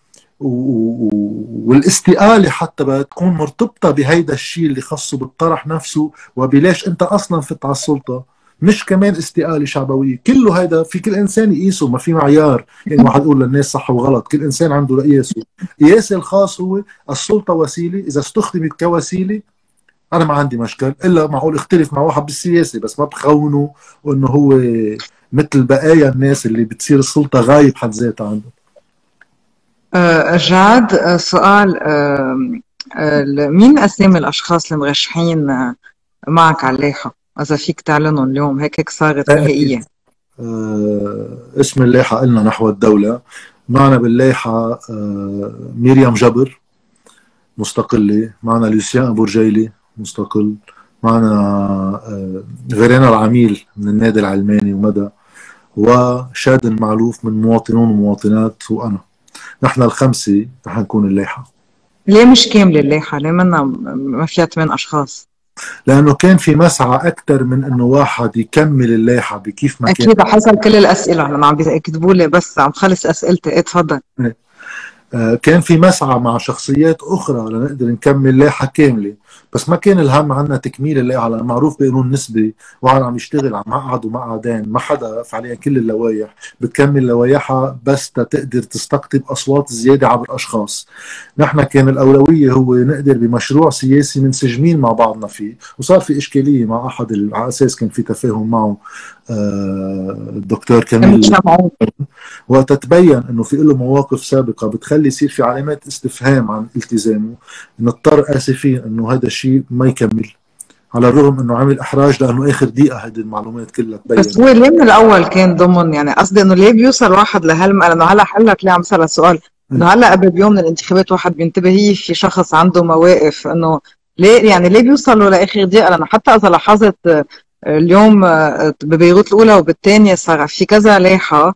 والاستقالة حتى بدها تكون مرتبطة بهيدا الشيء اللي خصه بالطرح نفسه وبلاش أنت أصلا فت على السلطة. مش كمان استقالة شعبوية. كله هيدا في كل إنسان يقيسه. ما في معيار. يعني واحد يقول للناس صح وغلط. كل إنسان عنده قياسه قياسي الخاص هو السلطة وسيلة. إذا استخدمت كوسيلة أنا ما عندي مشكل إلا معقول اختلف مع واحد بالسياسة بس ما بخونه إنه هو مثل بقايا الناس اللي بتصير السلطة غايب حد ذاتها عندهم. أه جاد أه، سؤال أه مين أسامي الأشخاص المرشحين معك على اللائحة؟ إذا فيك تعلنهم اليوم هيك هيك صارت نهائيه أه اسم اللائحة قلنا نحو الدولة. معنا باللائحة أه ميريام جبر مستقلة. معنا لوسيان أبو رجيلي مستقل معنا أه غيرنا العميل من النادي العلماني ومدى وشاد معلوف من مواطنون ومواطنات وأنا نحن الخمسة رح نكون اللائحة ليه مش كاملة اللائحة؟ ليه منا ما فيها ثمان أشخاص؟ لأنه كان في مسعى أكثر من إنه واحد يكمل اللائحة بكيف ما كان أكيد حصل كل الأسئلة لما عم بيكتبوا لي بس عم خلص أسئلتي إيه تفضل إيه. آه، كان في مسعى مع شخصيات أخرى لنقدر نكمل لائحة كاملة. بس ما كان الهم عنا تكميل اللائحة على معروف بقانون نسبي وعن عم يشتغل عم مقعد ومقعدين ما حدا فعليا كل اللوائح بتكمل لوائحها بس تقدر تستقطب أصوات زيادة عبر أشخاص. نحن كان الأولوية هو نقدر بمشروع سياسي منسجمين مع بعضنا فيه وصار في إشكالية مع أحد على أساس كان في تفاهم معه آه، الدكتور كميل وقت تبين إنه في له مواقف سابقة بتخلي يصير في علامات استفهام عن التزامه نضطر آسفين إنه هذا الشيء ما يكمل. على الرغم إنه عمل إحراج لأنه آخر دقيقة هذه المعلومات كلها تبين. بس هو ليه من الأول كان ضمن؟ يعني قصدي إنه ليه بيوصل واحد لهالم لأنه هلا حلك ليه عم سأل السؤال إنه هلا قبل بيوم من الانتخابات واحد بينتبه هي في شخص عنده مواقف. إنه ليه يعني ليه بيوصلوا لآخر دقيقة؟ لأنه حتى إذا لاحظت اليوم ببيروت الأولى وبالثانية صار في كذا لايحه آه،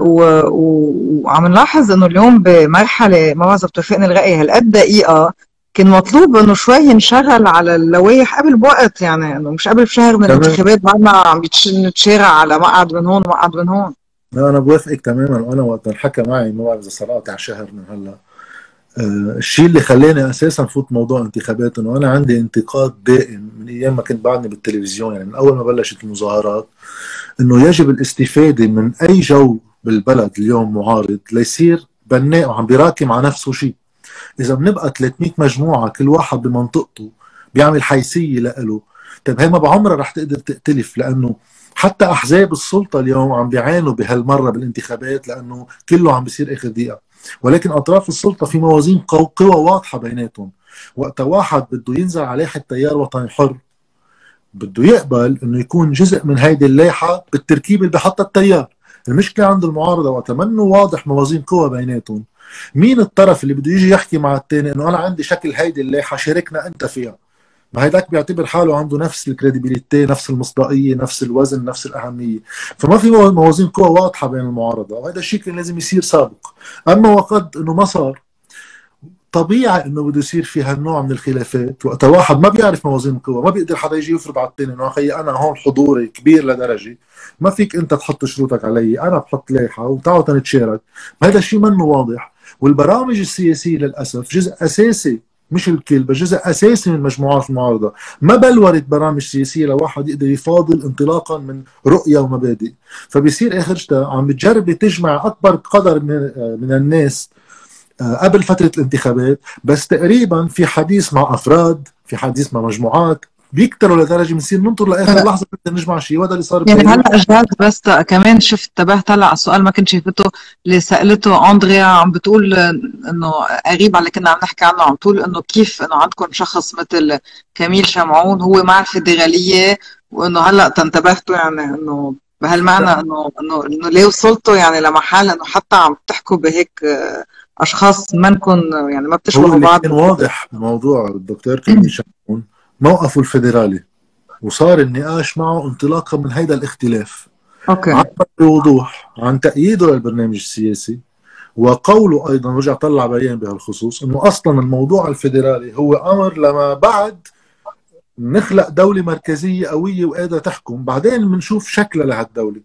وعم نلاحظ إنه اليوم بمرحلة ما بعرف توافقني الرأي هالقد دقيقة كان مطلوب إنه شوي ينشغل على اللوائح قبل بوقت يعني إنه مش قبل بشهر من الانتخابات بعدنا عم نتشارع على مقعد من هون ومقعد من هون. لا أنا بوافقك تماما وأنا وقت انحكى معي ما بعرف إذا صار قاطع شهر من هلأ. آه، الشيء اللي خلاني أساسا فوت موضوع انتخابات إنه أنا عندي انتقاد دائم من أيام ما كنت بعدني بالتلفزيون يعني من أول ما بلشت المظاهرات. إنه يجب الاستفادة من أي جو بالبلد اليوم معارض ليصير بناء وعم بيراكم على نفسه شيء إذا بنبقى 300 مجموعة كل واحد بمنطقته بيعمل حيثية لإله طيب هي ما بعمرها رح تقدر تختلف لأنه حتى أحزاب السلطة اليوم عم بيعانوا بهالمرة بالانتخابات لأنه كله عم بيصير آخر دقيقة. ولكن أطراف السلطة في موازين قوى واضحة بيناتهم. وقت واحد بده ينزل على لائحه تيار وطني حر بده يقبل إنه يكون جزء من هيدي اللائحة بالتركيب اللي بحطها التيار. المشكلة عند المعارضة وقت واضح موازين قوى بيناتهم. مين الطرف اللي بده يجي يحكي مع الثاني إنه أنا عندي شكل هيدي اللائحة شاركنا أنت فيها؟ ما هيداك بيعتبر حاله عنده نفس الكريديبيليتي نفس المصداقية نفس الوزن نفس الأهمية. فما في موازين قوى واضحة بين المعارضة وهذا الشيء كان لازم يصير سابق. أما وقد إنه ما صار طبيعي إنه بده يصير في هالنوع من الخلافات. وقت واحد ما بيعرف موازين القوى ما بيقدر حدا يجي يفرض على الثاني إنه أخي أنا هون حضوري كبير لدرجة ما فيك أنت تحط شروطك علي أنا بحط لائحة وتعالوا نتشارك. هذا الشيء منه واضح. والبرامج السياسية للأسف جزء أساسي مش الكل بس جزء أساسي من مجموعات المعارضة. ما بلورت برامج سياسية لواحد يقدر يفاضل انطلاقا من رؤية ومبادئ. فبيصير اخرجتها عم بتجرب تجمع أكبر قدر من, من الناس قبل فترة الانتخابات بس تقريبا في حديث مع أفراد في حديث مع مجموعات بيكتروا لدرجة بنصير ننطر لآخر لحظة بدنا نجمع شيء وهذا اللي صار يعني هلا جاد بس كمان شفت انتبهت هلا على السؤال ما كنت شايفته اللي سألته أندريا عم بتقول إنه قريب على اللي كنا عم نحكي عنه عم تقول إنه كيف إنه عندكم شخص مثل كميل شمعون هو مع الفيدرالية وإنه هلا تنتبهتوا يعني إنه بهالمعنى إنه إنه إنه ليه وصلتوا يعني لمحل إنه حتى عم تحكوا بهيك أشخاص منكم يعني ما بتشبهوا بعض. كان واضح موضوع الدكتور كميل شمعون موقفه الفيدرالي وصار النقاش معه انطلاقا من هيدا الاختلاف. okay. عبر بوضوح عن تأييده للبرنامج السياسي وقوله أيضا رجع طلع بيان بهالخصوص إنه أصلا الموضوع الفيدرالي هو أمر لما بعد نخلق دولة مركزية قوية وقادرة تحكم. بعدين بنشوف شكلها لهالدولة.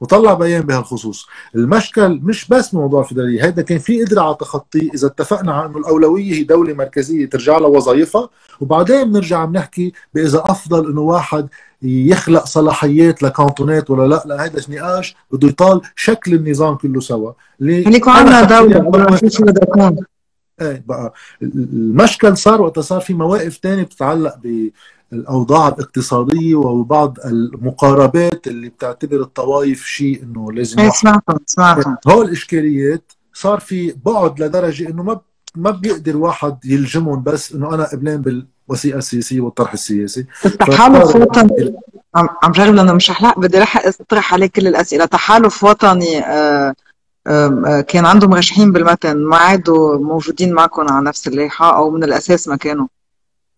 وطلع بيان بهالخصوص. المشكل مش بس موضوع الفدراليه هيدا كان في قدرة على تخطيه إذا اتفقنا على إنه الأولوية هي دولة مركزية ترجع لها وظائفها وبعدين بنرجع بنحكي بإذا أفضل إنه واحد يخلق صلاحيات لكانتونات ولا لا. لأن هيدا نقاش؟ بده يطال شكل النظام كله سوا. اللي يكون عندنا دولة إيه بقى. المشكل صار وقت صار في مواقف ثانية بتتعلق ب الأوضاع الاقتصادية وبعض المقاربات اللي بتعتبر الطوائف شيء إنه لازم إيه سمعتهم سمعتهم هول الاشكاليات صار في بعد لدرجة إنه ما ما بيقدر واحد يلجمهم بس إنه أنا قبلان بالوثيقه السياسية والطرح السياسي. تحالف وطني. عم جرب لأنه مش رح بدي رح أطرح عليك كل الأسئلة. تحالف وطني آه آه كان عندهم مرشحين بالمتن ما عادوا موجودين معكم على نفس اللائحة أو من الأساس ما كانوا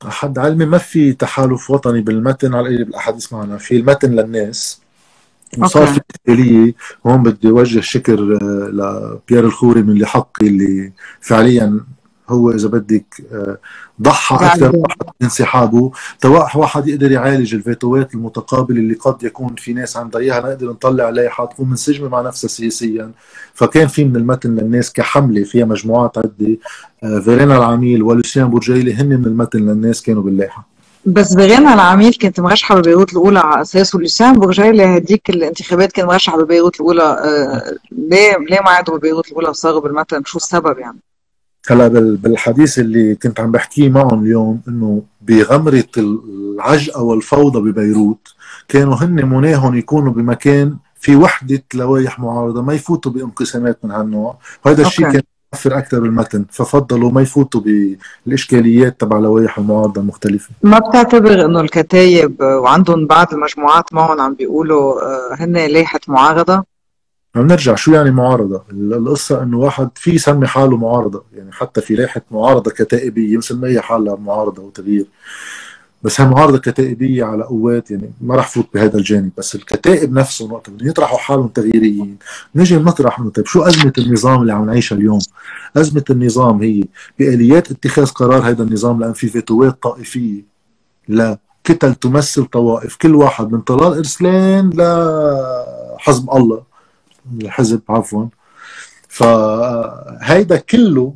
حد علمي ما في تحالف وطني بالمتن على اللي بالاحاديث معنا؟ في المتن للناس. وصار في اشكاليه هون بدي اوجه شكر آه، لبيير الخوري من اللي حقي اللي فعليا هو إذا بدك آه، ضحى أكثر انسحابه. تواح واحد يقدر يعالج الفيتوات المتقابله اللي قد يكون في ناس عندها اياها نقدر نطلع لائحه تكون منسجمة مع نفسها سياسيا. فكان في من المتن للناس كحملة فيها مجموعات عدة آه، فيرينا العميل ولوسيان بورجيلي هن من المتن للناس كانوا باللائحة. بس فيرينا العميل كانت مرشحة ببيروت الأولى على أساس ولوسيان بورجيلي هديك الانتخابات كان مرشح ببيروت الأولى آه ليه ليه ما عادوا ببيروت الأولى وصاروا بالمتن؟ شو السبب يعني؟ هلا بالحديث اللي كنت عم بحكيه معهم اليوم إنه بغمرة العجقة والفوضى ببيروت كانوا هن مناهم يكونوا بمكان في وحدة لوائح معارضة ما يفوتوا بانقسامات من هالنوع. وهذا الشيء كان يوفر أكثر بالمتن ففضلوا ما يفوتوا بالإشكاليات تبع لوائح المعارضة المختلفة. ما بتعتبر إنه الكتايب وعندهم بعض المجموعات معهم عم بيقولوا آه، هن لائحة معارضة؟ نرجع شو يعني معارضة؟ القصة إنه واحد في يسمي حاله معارضة يعني حتى في لائحة معارضة كتائبية مثل ما هي حالها معارضة وتغيير بس هي معارضة كتائبية على قوات يعني ما راح فوت بهذا الجانب. بس الكتائب نفسهم وقت بدهم يطرحوا حالهم تغييريين. نجي نطرح انه طيب شو أزمة النظام اللي عم نعيشها اليوم؟ أزمة النظام هي بآليات اتخاذ قرار هذا النظام لأن في فيتوات طائفية. لا كتل تمثل طوائف. كل واحد من طلال إرسلان لحزب الله. الحزب عفوا. فهيدا كله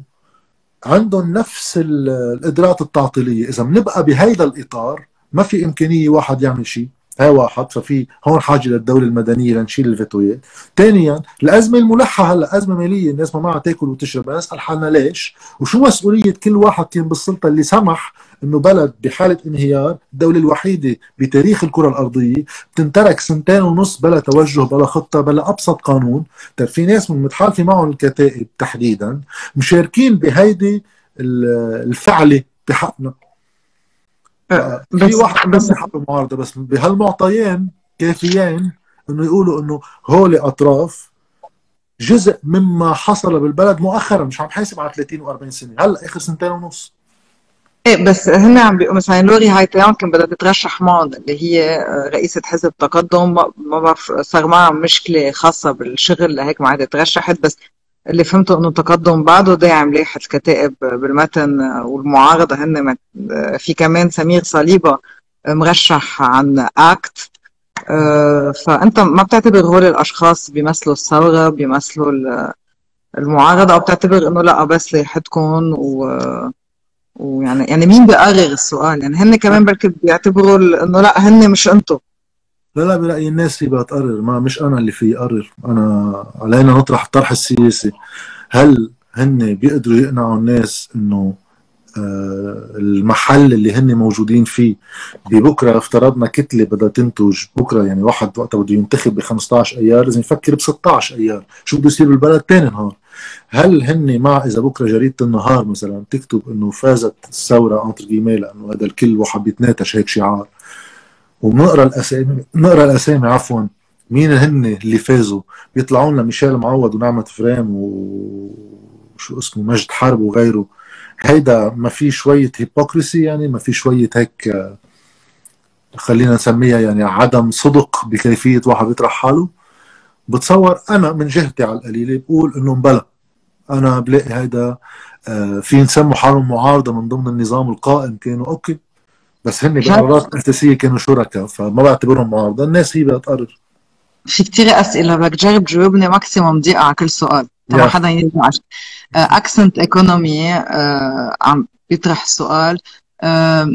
عندهم نفس القدرات التعطيلية. إذا بنبقى بهيدا الإطار ما في إمكانية واحد يعمل شيء. واحد ففي هون حاجة للدولة المدنية لنشيل الفيتويات ثانيا الأزمة الملحة هلا أزمة مالية الناس ما معها تاكل وتشرب. نسال حالنا ليش؟ وشو مسؤولية كل واحد كان بالسلطة اللي سمح إنه بلد بحالة انهيار الدولة الوحيدة بتاريخ الكرة الأرضية بتنترك سنتين ونص بلا توجه بلا خطة بلا أبسط قانون. طيب في ناس من متحالفة معهم الكتائب تحديدا مشاركين بهيدي الفعلة بحقنا. في واحد بس حق المعارضه بس بهالمعطيين كافيين إنه يقولوا إنه هول أطراف جزء مما حصل بالبلد مؤخرا مش عم حاسب على 30 و40 سنة هلأ آخر سنتين ونص. إيه بس هن عم بيقولوا مثلا لوري هايتيان يمكن بدها تترشح معهم اللي هي رئيسة حزب تقدم ما بعرف صار معها مشكلة خاصة بالشغل لهيك ما عادت ترشحت بس اللي فهمته إنه تقدم بعده داعم لائحة الكتائب بالمتن والمعارضة هن في كمان سمير صليبة مرشح عن أكت. فأنت ما بتعتبر هول الاشخاص بيمثلوا الثورة بيمثلوا المعارضة أو بتعتبر إنه لأ بس لائحتكم و ويعني يعني مين بيقرر السؤال؟ يعني هن كمان بركي بيعتبروا إنه لأ هن مش أنتم لا لا برأيي الناس اللي بتقرر ما مش أنا اللي في أقرر أنا علينا نطرح الطرح السياسي. هل هن بيقدروا يقنعوا الناس إنه آه المحل اللي هن موجودين فيه ببكرة افترضنا كتلة بدها تنتج بكرة يعني واحد وقتها بده ينتخب ب 15 أيار لازم يفكر ب 16 أيار. شو بده يصير بالبلد ثاني نهار؟ هل هن مع إذا بكرة جريدة النهار مثلا تكتب إنه فازت الثورة entre guillemets لأنه هذا الكل واحد بيتناتش هيك شعار؟ وبنقرا الاسامي بنقرا الأسامي عفوا. مين هن اللي فازوا؟ بيطلعوا لنا ميشيل معوض ونعمة فريم وشو اسمه؟ مجد حرب وغيره. هيدا ما في شوية hypocrisy يعني ما في شوية هيك خلينا نسميها يعني عدم صدق بكيفية واحد يطرح حاله. بتصور أنا من جهتي على القليلة بقول إنه مبلا أنا بلاقي هيدا آه، في نسموا حالهم معارضة من ضمن النظام القائم. كانوا okay بس هن بقرارات اساسيه كانوا شركاء فما بعتبرهم معارضه الناس هي بتقرر في كثير أسئلة بدك تجرب تجاوبني maximum دقيقة على كل سؤال. ما حدا ينزعج accent economy عم بيطرح السؤال آه،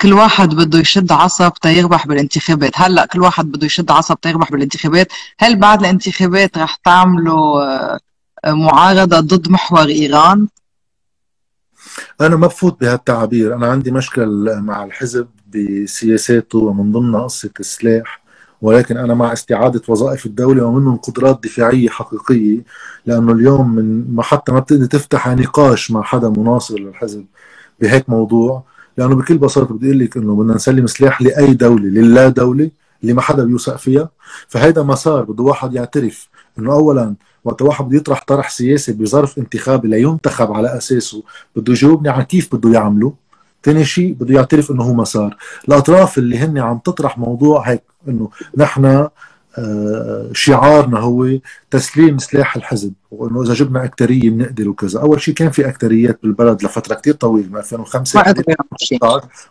كل واحد بده يشد عصب تيربح بالانتخابات. هلأ كل واحد بده يشد عصب تيربح بالانتخابات. هل بعد الانتخابات رح تعملوا آه، معارضة ضد محور إيران؟ أنا ما بفوت بهالتعابير أنا عندي مشكل مع الحزب بسياساته ومن ضمنها قصة السلاح ولكن أنا مع استعادة وظائف الدولة ومنهم قدرات دفاعية حقيقية لأنه اليوم من ما حتى ما بتقدر تفتح نقاش مع حدا مناصر للحزب بهيك موضوع لأنه بكل بساطة بدي أقول لك إنه بدنا نسلم سلاح لأي دولة للا دولة اللي ما حدا بيوثق فيها. فهيدا مسار بده واحد يعترف إنه اولا وقت واحد بده يطرح طرح سياسي بظرف انتخابي لينتخب على أساسه بده يجاوبني على كيف بده يعمله ثاني شيء بده يعترف إنه هو مسار الأطراف اللي هن عم تطرح موضوع هيك إنه نحن آه، شعارنا هو تسليم سلاح الحزب وإنه إذا جبنا أكترية بنقدر وكذا، أول شيء كان في أكتريات بالبلد لفترة كثير طويلة من 2005 ما قدروا يعملوا شيء.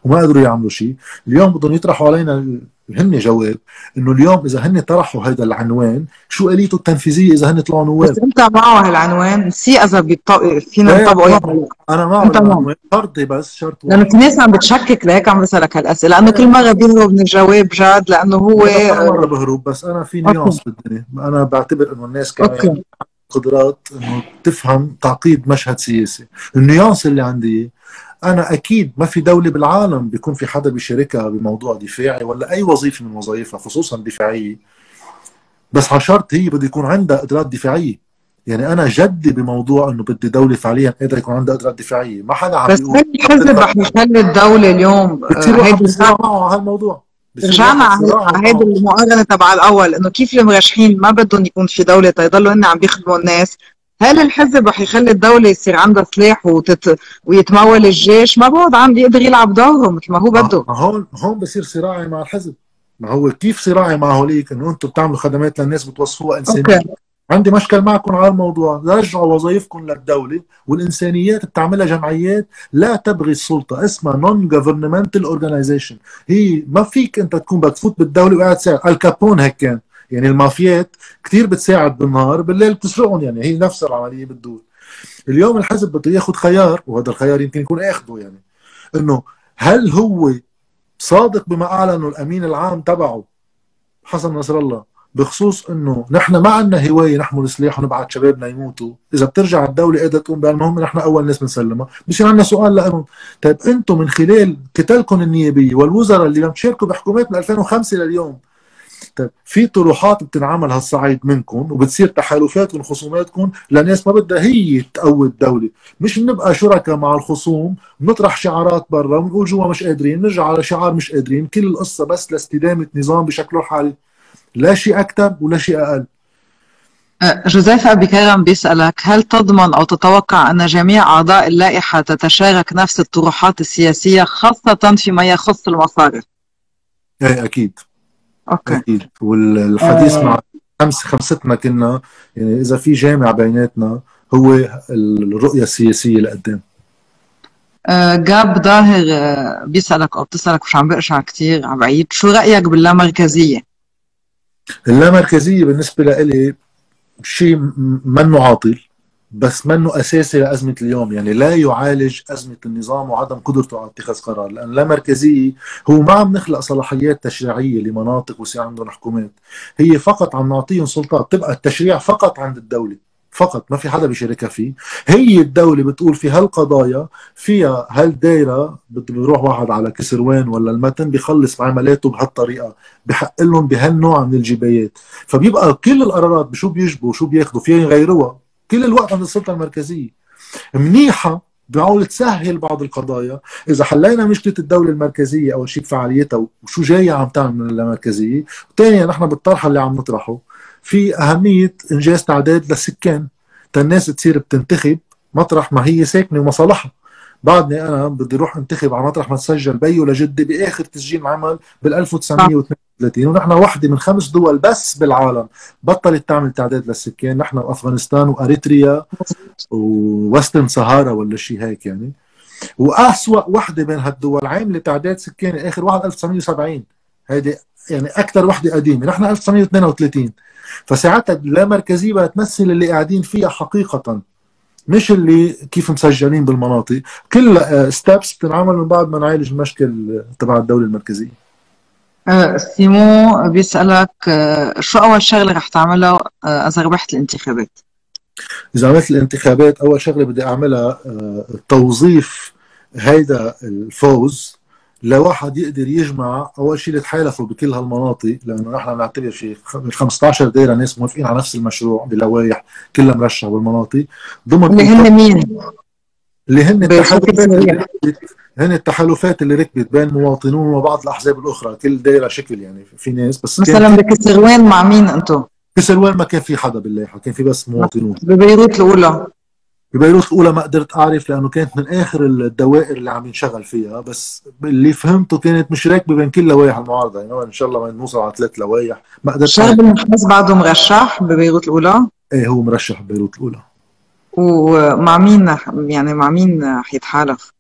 وما قدروا يعملوا شيء، اليوم بدهم يطرحوا علينا هن جواب إنه اليوم إذا هن طرحوا هذا العنوان شو آليته التنفيذية إذا هن طلعوا نواب؟ بس انت معه هالعنوان؟ سي إذا بيطبق فينا نطبقه يعني أنا معه العنوان شرطي بس شرط لأنه في ناس عم بتشكك لهيك عم بسألك هالأسئلة لأنه كل مرة بيهرب من الجواب جاد لأنه هو كل مرة بهرب بس أنا في nuance بالدنيا. أنا بعتبر إنه الناس كمان. قدرات إنه تفهم تعقيد مشهد سياسي. النيونس اللي عندي أنا أكيد ما في دولة بالعالم بيكون في حدا بيشاركها بموضوع دفاعي ولا أي وظيفة من وظائفها خصوصا دفاعية. بس على شرط هي بده يكون عندها قدرات دفاعيه يعني أنا جدي بموضوع إنه بدي دولة فعليا قادرة يكون عندها قدرات دفاعيه ما حدا عم بس هل الحزب رح يخلي الدولة اليوم بتصير هيدي معه على هالموضوع. رجعنا على هيدي المقارنة تبع الأول إنه كيف المرشحين ما بدهم يكون في دولة تيضلوا هن عم بيخدموا الناس. هل الحزب رح يخلي الدولة يصير عندها سلاح وتت... ويتمول الجيش؟ ما بعد عم بيقدر يلعب دوره مثل ما هو بده. ما هون هون بصير صراعي مع الحزب. ما هو كيف صراعي مع هوليك إنه أنتم بتعملوا خدمات للناس بتوصفوها إنسانية. okay. عندي مشكل معكم على الموضوع. رجعوا وظائفكم للدولة والإنسانيات بتعملها جمعيات لا تبغي السلطة اسمها non governmental organization. هي ما فيك أنت تكون بتفوت بالدولة وقاعد تساعد الكابون هيك كان. يعني المافيات كثير بتساعد بالنهار بالليل بتسرقهم يعني هي نفس العملية بتدور. اليوم الحزب بده ياخذ خيار وهذا الخيار يمكن يكون اخذه يعني إنه هل هو صادق بما أعلنه الأمين العام تبعه حسن نصر الله بخصوص إنه نحن ما عندنا هواية نحمل سلاح ونبعث شبابنا يموتوا، إذا بترجع الدولة قادره تقوم بهالمهمه نحن أول ناس بنسلمها، بصير عندنا سؤال لهم، طيب أنتم من خلال كتلكم النيابية والوزراء اللي عم تشاركوا بحكومات من 2005 لليوم طيب في طروحات بتنعمل هالصعيد منكم وبتصير تحالفاتكم وخصوماتكم لناس ما بدها هي تقوي الدولة، مش نبقى شركاء مع الخصوم نطرح شعارات برا ونقول جوا مش قادرين، نرجع على شعار مش قادرين، كل القصة بس لاستدامة نظام بشكله الحالي. لا شيء أكثر ولا شيء أقل أه، جوزيف أبي كرم بيسألك هل تضمن أو تتوقع أن جميع أعضاء اللائحة تتشارك نفس الطروحات السياسية خاصة فيما يخص المصارف؟ إيه أكيد أوكي أكيد والحديث آه. مع خمس خمستنا كنا يعني إذا في جامع بيناتنا هو الرؤية السياسية لقدام أه، جاب ظاهر أه، بيسألك أو بتسألك مش عم بقشع كثير عم بعيد شو رأيك باللامركزية؟ اللامركزيه بالنسبة لإلي شيء منه عاطل بس منه أساسي لأزمة اليوم يعني لا يعالج أزمة النظام وعدم قدرته على اتخاذ قرار لأن اللامركزيه هو ما عم نخلق صلاحيات تشريعية لمناطق ويصير عندهم حكومات هي فقط عم نعطيهم سلطات تبقى التشريع فقط عند الدولة فقط ما في حدا بيشاركها فيه. هي الدولة بتقول في هالقضايا فيها هالدايرة بيروح واحد على كسروان ولا المتن بيخلص معاملاته بهالطريقة بحق لهم بهالنوع من الجبايات. فبيبقى كل القرارات بشو بيجبوا وشو بياخذوا فيها يغيروها. كل الوقت عند السلطة المركزية. منيحة بحاول تسهل بعض القضايا. إذا حلينا مشكلة الدولة المركزية اول شيء بفعاليتها وشو جاية عم تعمل من اللامركزيه ثانيا نحن بالطرح اللي عم نطرحه في أهمية إنجاز تعداد للسكان الناس تصير بتنتخب مطرح ما هي ساكنة ومصالحها. بعدني أنا بدي أروح أنتخب على مطرح ما تسجل بي ولا جدي بآخر تسجيل عمل بال 1932 ونحن وحدة من خمس دول بس بالعالم بطلت تعمل تعداد للسكان. نحن وأفغانستان وأريتريا و Western Sahara ولا شيء هيك يعني. وأسوأ وحدة بين هالدول عاملة تعداد سكاني آخر واحد 1970 هيدي يعني أكثر وحدة قديمة. نحن 1932 فساعتها اللامركزيه بقى تمثل اللي قاعدين فيها حقيقة. مش اللي كيف مسجلين بالمناطق. كل steps بتنعمل من بعد ما نعالج المشكل تبع الدولة المركزية. أه، سيمو بيسألك شو أول شغلة رح تعملها إذا ربحت الانتخابات؟ إذا عملت الانتخابات أول شغلة بدي أعملها توظيف هيدا الفوز. لواحد يقدر يجمع أول شيء يتحالفوا بكل هالمناطق لأنه نحن بنعتبر في 15 دائره ناس موافقين على نفس المشروع بلوائح كلها مرشحه بالمناطق ضمن اللي هن مين؟ اللي هن التحالفات اللي هن التحالفات اللي ركبت بين مواطنون وبعض الأحزاب الأخرى كل دائره شكل يعني في ناس بس مثلا بكسروان مع مين أنتم؟ كسروان ما كان في حدا باللائحة كان في بس مواطنون ببيروت الأولى ببيروت الأولى ما قدرت أعرف لأنه كانت من آخر الدوائر اللي عم ينشغل فيها بس اللي فهمته كانت مش راكبة بين كل لوائح المعارضة يعني إن شاء الله ما نوصل على ثلاث لوائح ما قدرت شعب النحاس بعده مرشح ببيروت الأولى؟ إيه هو مرشح ببيروت الأولى ومع مين يعني مع مين حيتحالف؟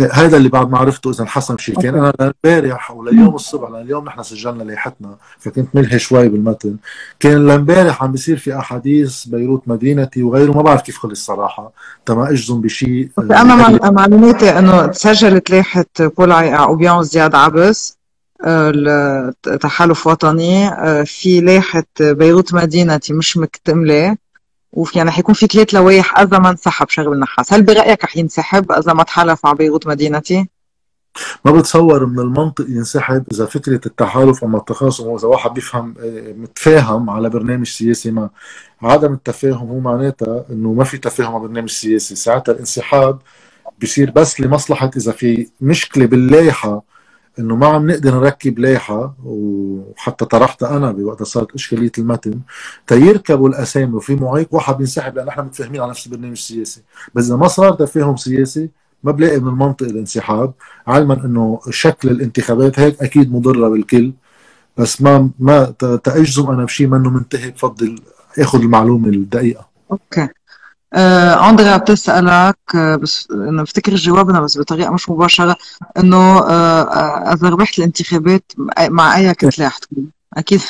هذا اللي بعد ما عرفته إذا انحسن شيء. كان أنا لامبارح ولليوم الصبح لأن اليوم نحن سجلنا لائحتنا فكنت ملهي شوي بالمتن. كان لامبارح عم بيصير في أحاديث بيروت مدينتي وغيره ما بعرف كيف خلص صراحة. تما أجزم بشيء أنا معلوماتي إنه تسجلت لائحه بولاي يعقوبيان وزياد عبس التحالف وطني في لائحه بيروت مدينتي مش مكتملة. وفي يعني حيكون في ثلاث لوائح اذا ما انسحب شغل النحاس، هل برأيك رح ينسحب؟ اذا ما تحالف مع بيروت مدينتي؟ ما بتصور من المنطق ينسحب إذا فكرة التحالف وما التخاصم وإذا واحد بيفهم آه، متفاهم على برنامج سياسي ما. عدم التفاهم هو معناتها إنه ما في تفاهم على برنامج سياسي. ساعتها الانسحاب بصير بس لمصلحة إذا في مشكلة باللايحه إنه ما عم نقدر نركب لايحه وحتى طرحتها أنا بوقت صارت إشكالية المتن تيركبوا الأسامي وفي معيق واحد بينسحب لأن إحنا متفاهمين على نفس البرنامج السياسي. بس إذا ما صار تفاهم سياسي ما بلاقي من المنطق الانسحاب. علما إنه شكل الانتخابات هيك أكيد مضرة بالكل. بس ما ما تاجزم أنا بشيء منه منتهي بفضل آخذ المعلومة الدقيقة. أوكي. آه أندريا بتسألك آه بس أنا بفتكر جوابنا بس بطريقة مش مباشرة إنه آه، إذا ربحت الانتخابات مع أي كتلة حتكون؟ أكيد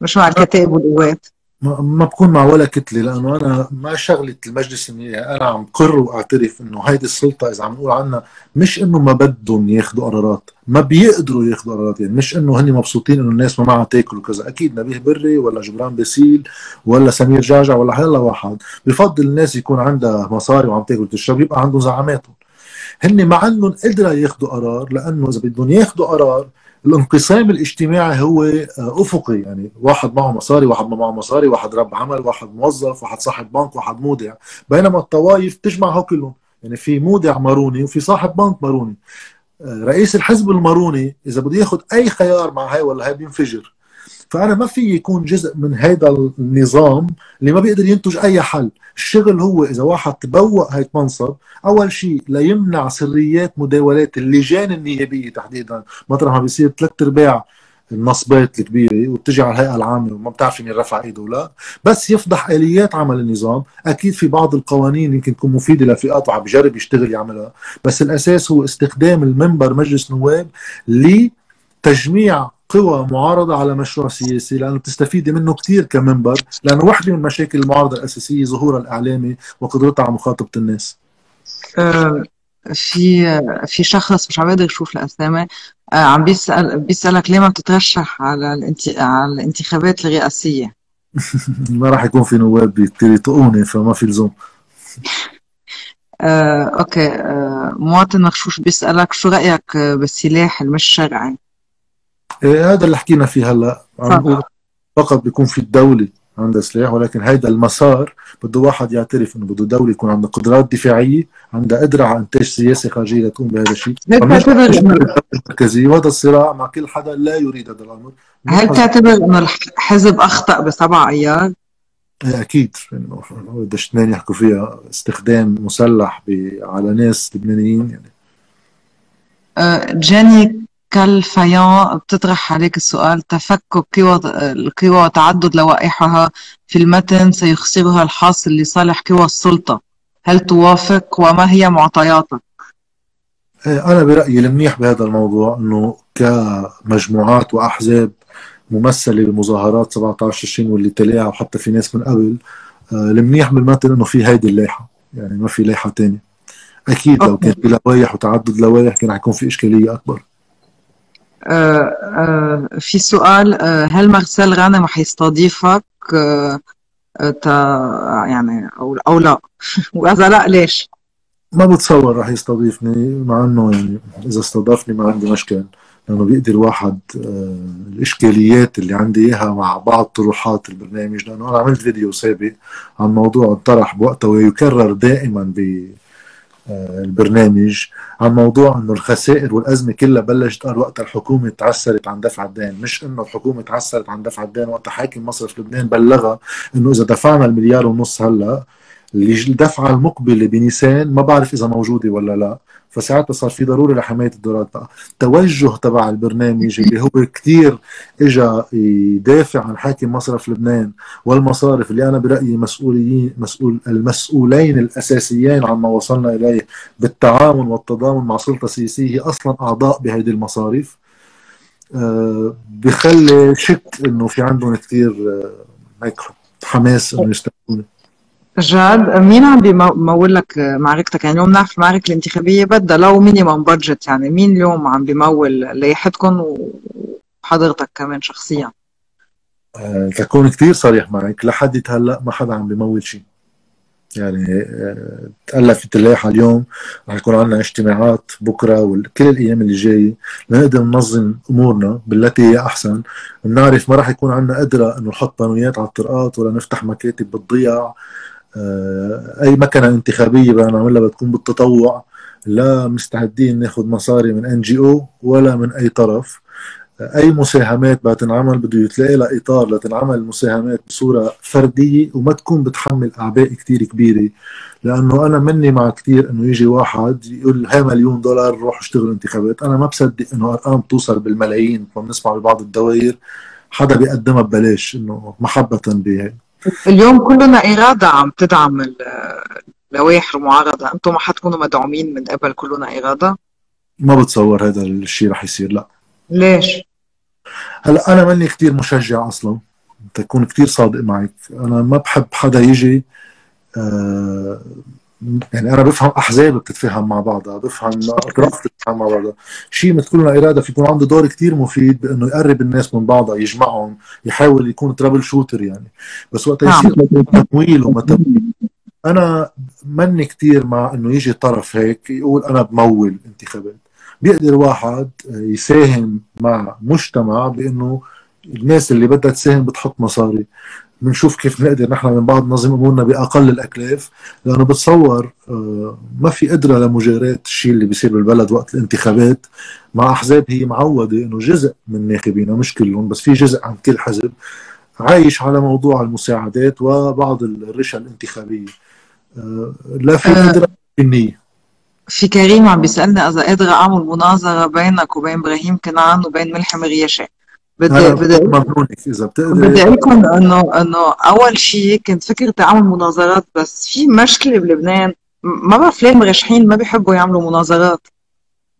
مش مع الكتائب والقوات ما بكون مع ولا كتلة لأنه أنا ما شغلة المجلس النيابي أنا عم قر وأعترف إنه هيدي السلطة إذا عم نقول عنها مش إنه ما بدهم ياخذوا قرارات ما بيقدروا ياخذوا قرارات يعني مش إنه هن مبسوطين إنه الناس ما معها تاكل وكذا أكيد نبيه بري ولا جبران باسيل ولا سمير جعجع ولا هلا واحد بفضل الناس يكون عندها مصاري وعم تاكل وتشرب يبقى عندهم زعاماتهم. هن مع إنهم قدروا ياخذوا قرار لأنه إذا بدهم ياخذوا قرار الانقسام الاجتماعي هو آه، أفقي يعني واحد معه مصاري واحد ما معه مصاري واحد رب عمل واحد موظف واحد صاحب بنك واحد مودع. بينما الطوائف تجمعه كلهم. يعني في مودع ماروني وفي صاحب بنك ماروني. آه، رئيس الحزب الماروني إذا بده ياخذ أي خيار مع هاي ولا هاي بينفجر. فأنا ما في يكون جزء من هذا النظام اللي ما بيقدر ينتج أي حل. الشغل هو إذا واحد تبوأ هيك منصب أول شيء ليمنع سريات مداولات اللجان النيابية تحديدا. مطرح ما بيصير ثلاث أرباع النصبات الكبيرة وبتجي على الهيئة العامة وما بتعرف مين رفع إيده ولا. بس يفضح آليات عمل النظام. أكيد في بعض القوانين يمكن تكون مفيدة لفئات وعم بجرب يشتغل يعملها. بس الأساس هو استخدام المنبر مجلس نواب لتجميع قوى معارضة على مشروع سياسي لأنه بتستفيدي منه كثير كمنبر لأنه واحدة من مشاكل المعارضة الأساسية ظهورها الإعلامي وقدرتها على مخاطبة الناس. آه، في في شخص مش عم بقدر يشوف الأسامي آه، عم بيسأل بيسألك ليه ما بتترشح على الانت... على الانتخابات الرئاسية؟ ما راح يكون في نواب يطقوني فما في لزوم. آه، أوكي آه، مواطن مغشوش بيسألك شو رأيك بالسلاح المش شرعي؟ إيه هذا اللي حكينا فيه هلا. عم نقول فقط بيكون في الدولة عندها سلاح ولكن هيدا المسار بده واحد يعترف إنه بده دولة يكون عندها قدرات دفاعية عندها قدرة على إنتاج سياسة خارجية لتقوم بهذا الشيء. وهذا الصراع مع كل حدا لا يريد هذا الأمر. هل تعتبر إنه الحزب أخطأ بسبع ايار؟ إيه، أكيد. انه بدش اثنين يحكوا فيها. استخدام مسلح على ناس لبنانيين يعني. أه، جاني كالفيان بتطرح عليك السؤال تفكك قوى القوى وتعدد لوائحها في المتن سيخسرها الحاصل لصالح قوى السلطة. هل توافق؟ وما هي معطياتك؟ إيه، أنا برأيي المنيح بهذا الموضوع أنه كمجموعات وأحزاب ممثلة بمظاهرات 17 تشرين واللي تلاها وحتى في ناس من قبل آه، المنيح بالمتن أنه في هيدي اللائحة يعني ما في لائحة تانية. أكيد لو كان في لوائح وتعدد لوائح كان حيكون في إشكالية أكبر. في سؤال آه، هل مارسيل غانم حيستضيفك يعني أو أو لا وإذا لا ليش؟ ما بتصور رح يستضيفني مع إنه يعني إذا استضافني ما عندي مشكل لأنه بيقدر واحد الإشكاليات اللي عندي إياها مع بعض طروحات البرنامج لأنه أنا عملت فيديو سابق عن موضوع انطرح بوقته ويكرر دائما ب آه، البرنامج عن موضوع إنه الخسائر والأزمة كلها بلشت قال وقت الحكومة تعسرت عن دفع الدين. مش إنه الحكومة تعسرت عن دفع الدين وقت حاكم مصرف لبنان بلغها إنه إذا دفعنا المليار ونص هلأ الدفعه المقبله بنيسان ما بعرف إذا موجودة ولا لا. فساعتها صار في ضروره لحماية الدولار. بقى توجه تبع البرنامج اللي هو كثير اجى يدافع عن حاكم مصرف لبنان والمصارف اللي أنا برأيي مسؤولين مسؤول المسؤولين الأساسيين عن ما وصلنا إليه بالتعاون والتضامن مع سلطة سياسية هي أصلا أعضاء بهذه المصارف. أه بخلي شك إنه في عندهم كثير هيك حماس إنه يستخدموا جاد مين عم بيمول لك معركتك؟ يعني اليوم نعرف المعركة الانتخابية بدها لو minimum budget يعني مين اليوم عم بيمول لائحتكم وحضرتك كمان شخصيا؟ أه تكون كثير صريح معك لحد هلأ ما حدا عم بيمول شيء. يعني أه تألفت اللائحة اليوم رح يكون عندنا اجتماعات بكرة وكل الأيام اللي جاية لنقدر ننظم أمورنا بالتي هي أحسن. بنعرف ما رح يكون عندنا قدرة إنه نحط بانويات على الطرقات ولا نفتح مكاتب آه، أي مكنة انتخابية بدنا نعملها بتكون بالتطوع لا مستعدين ناخذ مصاري من ان جي أو ولا من أي طرف. آه، أي مساهمات بدها تنعمل بده يتلاقي لها إطار لتنعمل المساهمات بصورة فردية وما تكون بتحمل أعباء كثير كبيرة. لأنه أنا مني مع كثير إنه يجي واحد يقول هاي مليون دولار روح اشتغل انتخابات. أنا ما بصدق إنه أرقام توصل بالملايين بنسمع ببعض الدوائر حدا بيقدمها ببلاش إنه محبة بهي اليوم كلنا إرادة عم تدعم اللوائح المعارضة أنتم ما حتكونوا مدعومين من قبل كلنا إرادة؟ ما بتصور هذا الشيء رح يصير لا ليش؟ هلأ أنا ماني كثير مشجع أصلا تكون كتير صادق معك أنا ما بحب حدا يجي آه يعني أنا بفهم أحزاب بتتفاهم مع بعضها بفهم أطراف بتتفاهم مع بعضها. شيء مثل كلنا إرادة في يكون عنده دور كتير مفيد بإنه يقرب الناس من بعضها يجمعهم يحاول يكون ترابل شوتر يعني. بس وقت يصير تمويل ومتمويل أنا مني كتير مع إنه يجي طرف هيك يقول أنا بمول انتخابات. بيقدر واحد يساهم مع مجتمع بإنه الناس اللي بدها تساهم بتحط مصاري. بنشوف كيف نقدر نحن من بعض ننظم أمورنا بأقل الأكلاف لأنه بتصور آه، ما في قدرة لمجاراة الشيء اللي بيصير بالبلد وقت الانتخابات. مع أحزاب هي معودة إنه جزء من ناخبينها مش كلهم بس في جزء عن كل حزب عايش على موضوع المساعدات وبعض الرشا الانتخابية. آه، لا في آه. قدرة النيه في كريم عم بيسألني إذا قادره اعمل مناظره بينك وبين إبراهيم كنعان وبين ملحم رياشي بدي بدي إذا بتقدر. بدي أقول لكم انه إنه أول شيء كنت فكرت أعمل مناظرات بس في مشكلة بلبنان. ما بعرف ليه المرشحين ما بيحبوا يعملوا مناظرات.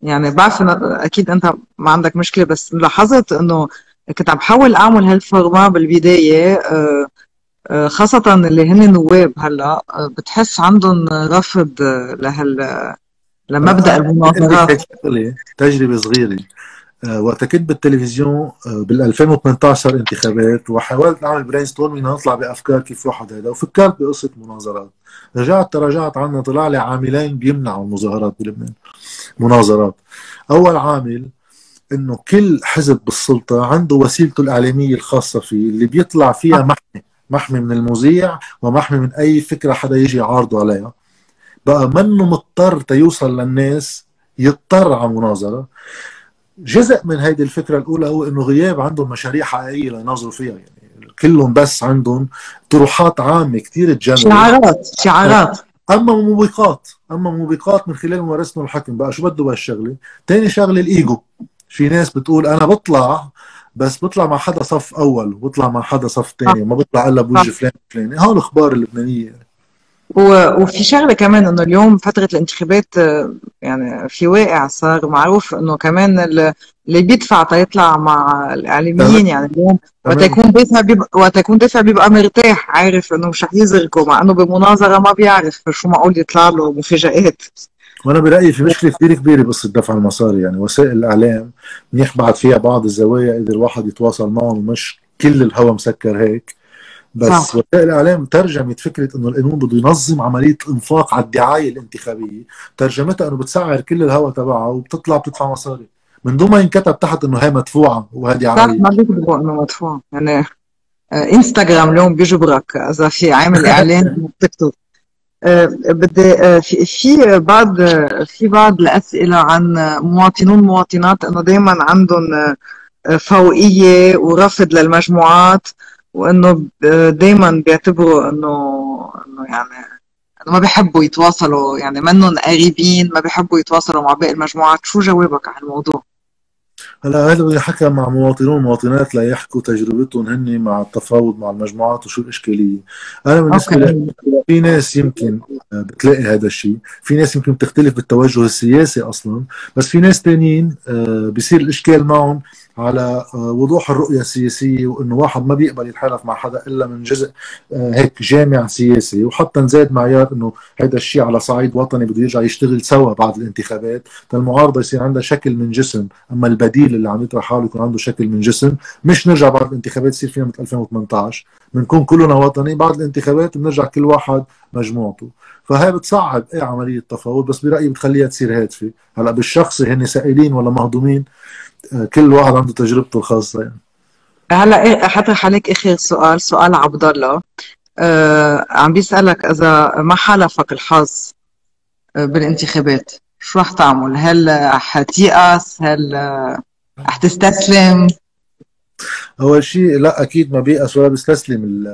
يعني بعرف إنه أكيد أنت ما عندك مشكلة بس لاحظت إنه كنت عم بحاول أعمل هالفورما بالبداية آه، آه، خاصة اللي هن نواب هلا آه، بتحس عندهم رفض لهال لمبدأ المناظرات. تجربة صغيرة. وقت كنت بالتلفزيون آه، بال 2018 انتخابات وحاولت اعمل brainstorming نطلع بأفكار كيف واحد هذا وفكرت بقصة مناظرات. رجعت تراجعت عنها طلع لي عاملين بيمنعوا المظاهرات بلبنان. مناظرات. أول عامل إنه كل حزب بالسلطة عنده وسيلته الإعلامية الخاصة فيه اللي بيطلع فيها محمي محمي من المذيع ومحمي من أي فكرة حدا يجي يعارضه عليها. بقى منه مضطر تيوصل للناس يضطر على مناظرة. جزء من هيدي الفكرة الأولى هو إنه غياب عندهم مشاريع حقيقية ليناظروا فيها. يعني كلهم بس عندهم طروحات عامة كثير تجنن. شعارات شعارات. أما موبقات أما موبقات من خلال ممارستهم الحكم. بقى شو بده بهالشغله ثاني شغلة الإيجو. في ناس بتقول أنا بطلع بس بطلع مع حدا صف أول وبطلع مع حدا صف ثاني ما بطلع إلا بوجه فلان فلاني. هول الأخبار اللبنانية. وفي شغلة كمان إنه اليوم فترة الانتخابات يعني في واقع صار معروف إنه كمان اللي بيدفع تيطلع مع الإعلاميين. يعني اليوم وقت يكون دافع بيبقى وقت يكون دافع بيبقى مرتاح عارف إنه مش رح يزرقه مع إنه بمناظرة ما بيعرف شو معقول يطلع له مفاجآت. وأنا برأيي في مشكلة كثير كبيرة بقصه دفع المصاري. يعني وسائل الإعلام منيح بعد فيها بعض الزوايا قدر الواحد يتواصل معهم ومش كل الهوا مسكر هيك. بس آه. وسائل الإعلام ترجمت فكرة إنه القانون بده ينظم عملية انفاق على الدعاية الانتخابية. ترجمتها إنه بتسعر كل الهوا تبعها وبتطلع بتدفع مصاري. من دون ما ينكتب تحت إنه هي مدفوعة وهذه عملية. ما بيكتبوا إنه مدفوعه يعني آه، انستغرام اليوم بيجبرك إذا في عامل إعلان بتكتب. أه بدي أه في في بعض في بعض الأسئلة عن مواطنون مواطنات إنه دائما عندهم آه، فوقية ورفض للمجموعات. وإنه دائما بيعتبروا إنه إنه يعني إنه ما بيحبوا يتواصلوا يعني منهم قريبين ما بيحبوا يتواصلوا مع باقي المجموعات شو جوابك على الموضوع؟ هلا هذا بدي حكى مع مواطنون ومواطنات ليحكوا تجربتهم هن مع التفاوض مع المجموعات وشو الإشكالية. أنا بالنسبة لي في ناس يمكن بتلاقي هذا الشيء، في ناس يمكن بتختلف بالتوجه السياسي أصلا، بس في ناس ثانيين آه، بصير الإشكال معهم على آه، وضوح الرؤية السياسية وإنه واحد ما بيقبل يتحالف مع حدا إلا من جزء آه، هيك جامع سياسي. وحتى نزاد معيار إنه هذا الشيء على صعيد وطني بده يرجع يشتغل سوا بعد الانتخابات. فالمعارضة يصير عندها شكل من جسم. أما البديل اللي عم يطرح حاله يكون عنده شكل من جسم. مش نرجع بعد الانتخابات يصير فينا مثل 2018 بنكون كلنا وطني بعد الانتخابات بنرجع كل واحد مجموعته. فهي بتصعب إيه عملية تفاوض بس برأيي بتخليها تصير هادفه هلأ بالشخصي هن سائلين ولا مهضومين كل واحد عنده تجربته الخاصة يعني. هلأ إيه حطرح عليك آخر سؤال سؤال عبد الله آه عم بيسألك إذا ما حالفك الحظ آه، بالانتخابات؟ شو رح تعمل؟ هل حتيأس؟ هل حتستسلم؟ أول شيء لا أكيد ما بيأس ولا بيستسلم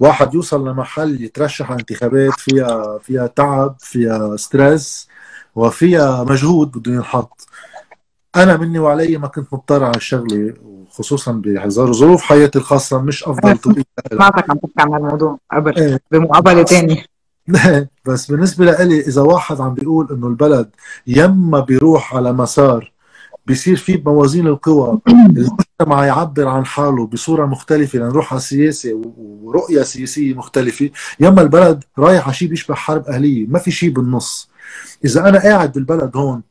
واحد يوصل لمحل يترشح على انتخابات فيها فيها تعب فيها ستريس وفيها مجهود بده ينحط أنا مني وعلي ما كنت مضطر على الشغلة وخصوصا بحزار ظروف حياتي الخاصة مش أفضل توقيت سمعتك عم تحكي عن الموضوع قبل إيه. بمقابلة ثانية بس بالنسبة لي إذا واحد عم بيقول إنه البلد يما بيروح على مسار بيصير في موازين القوى المجتمع يعبر عن حاله بصورة مختلفة لنروح على سياسة ورؤية سياسية مختلفة يما البلد رايح على شيء بيشبه حرب أهلية ما في شيء بالنص. إذا أنا قاعد بالبلد هون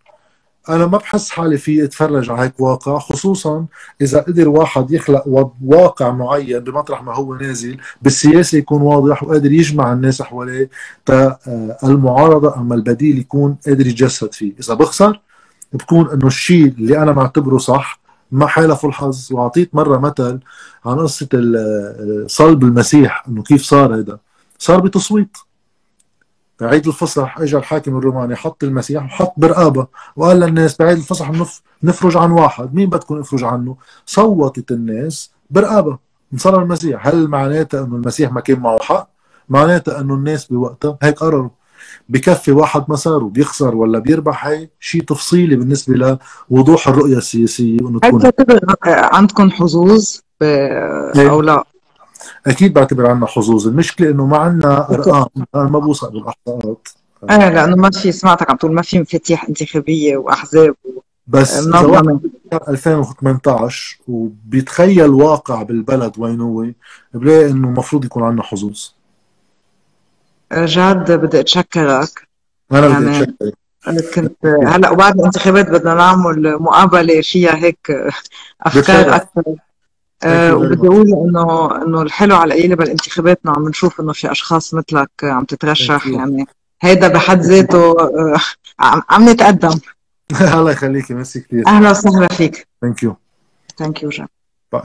أنا ما بحس حالي في أتفرج على هيك واقع خصوصا إذا قدر واحد يخلق واقع معين بمطرح ما هو نازل بالسياسة يكون واضح وقادر يجمع الناس حواليه تا المعارضة أما البديل يكون قادر يتجسد فيه. إذا بخسر بكون إنه الشيء اللي أنا معتبره صح ما حالف الحظ. وأعطيت مرة مثل عن قصة صلب المسيح إنه كيف صار هذا صار بتصويت. بعيد الفصح اجى الحاكم الروماني حط المسيح وحط برقابة وقال للناس بعيد الفصح نفرج عن واحد. مين بدكم نفرج عنه؟ صوتت الناس برقابة. انصر المسيح. هل معناتها إنه المسيح ما كان معه حق؟ معناتها إنه الناس بوقتها هيك قرروا. بكفي واحد مساره بيخسر ولا بيربح هي شيء تفصيلي بالنسبة لوضوح الرؤية السياسية وإنه تكون عندكم حظوظ إيه. أو لا؟ أكيد بعتبر عنا حظوظ. المشكلة إنه ما عنا أرقام. أنا ما بوثق بالاحصاءات إيه لأنه ما في سمعتك عم تقول ما في مفاتيح انتخابية وأحزاب و... بس 2018 وبيتخيل واقع بالبلد وين هو بلاقي إنه المفروض يكون عندنا حظوظ. جاد بدي أتشكرك. أنا يعني بدي اتشكرك كنت هلأ وبعد الانتخابات بدنا نعمل مقابلة فيها هيك أفكار أكثر. وبدي أقول انه إنه الحلو على القليلة بالانتخابات انه عم نشوف إنه في أشخاص مثلك عم تترشح يعني هيدا بحد ذاته أه عم نتقدم. الله يخليكي ميرسي كثير أهلا وسهلا فيك. thank you thank you جان bye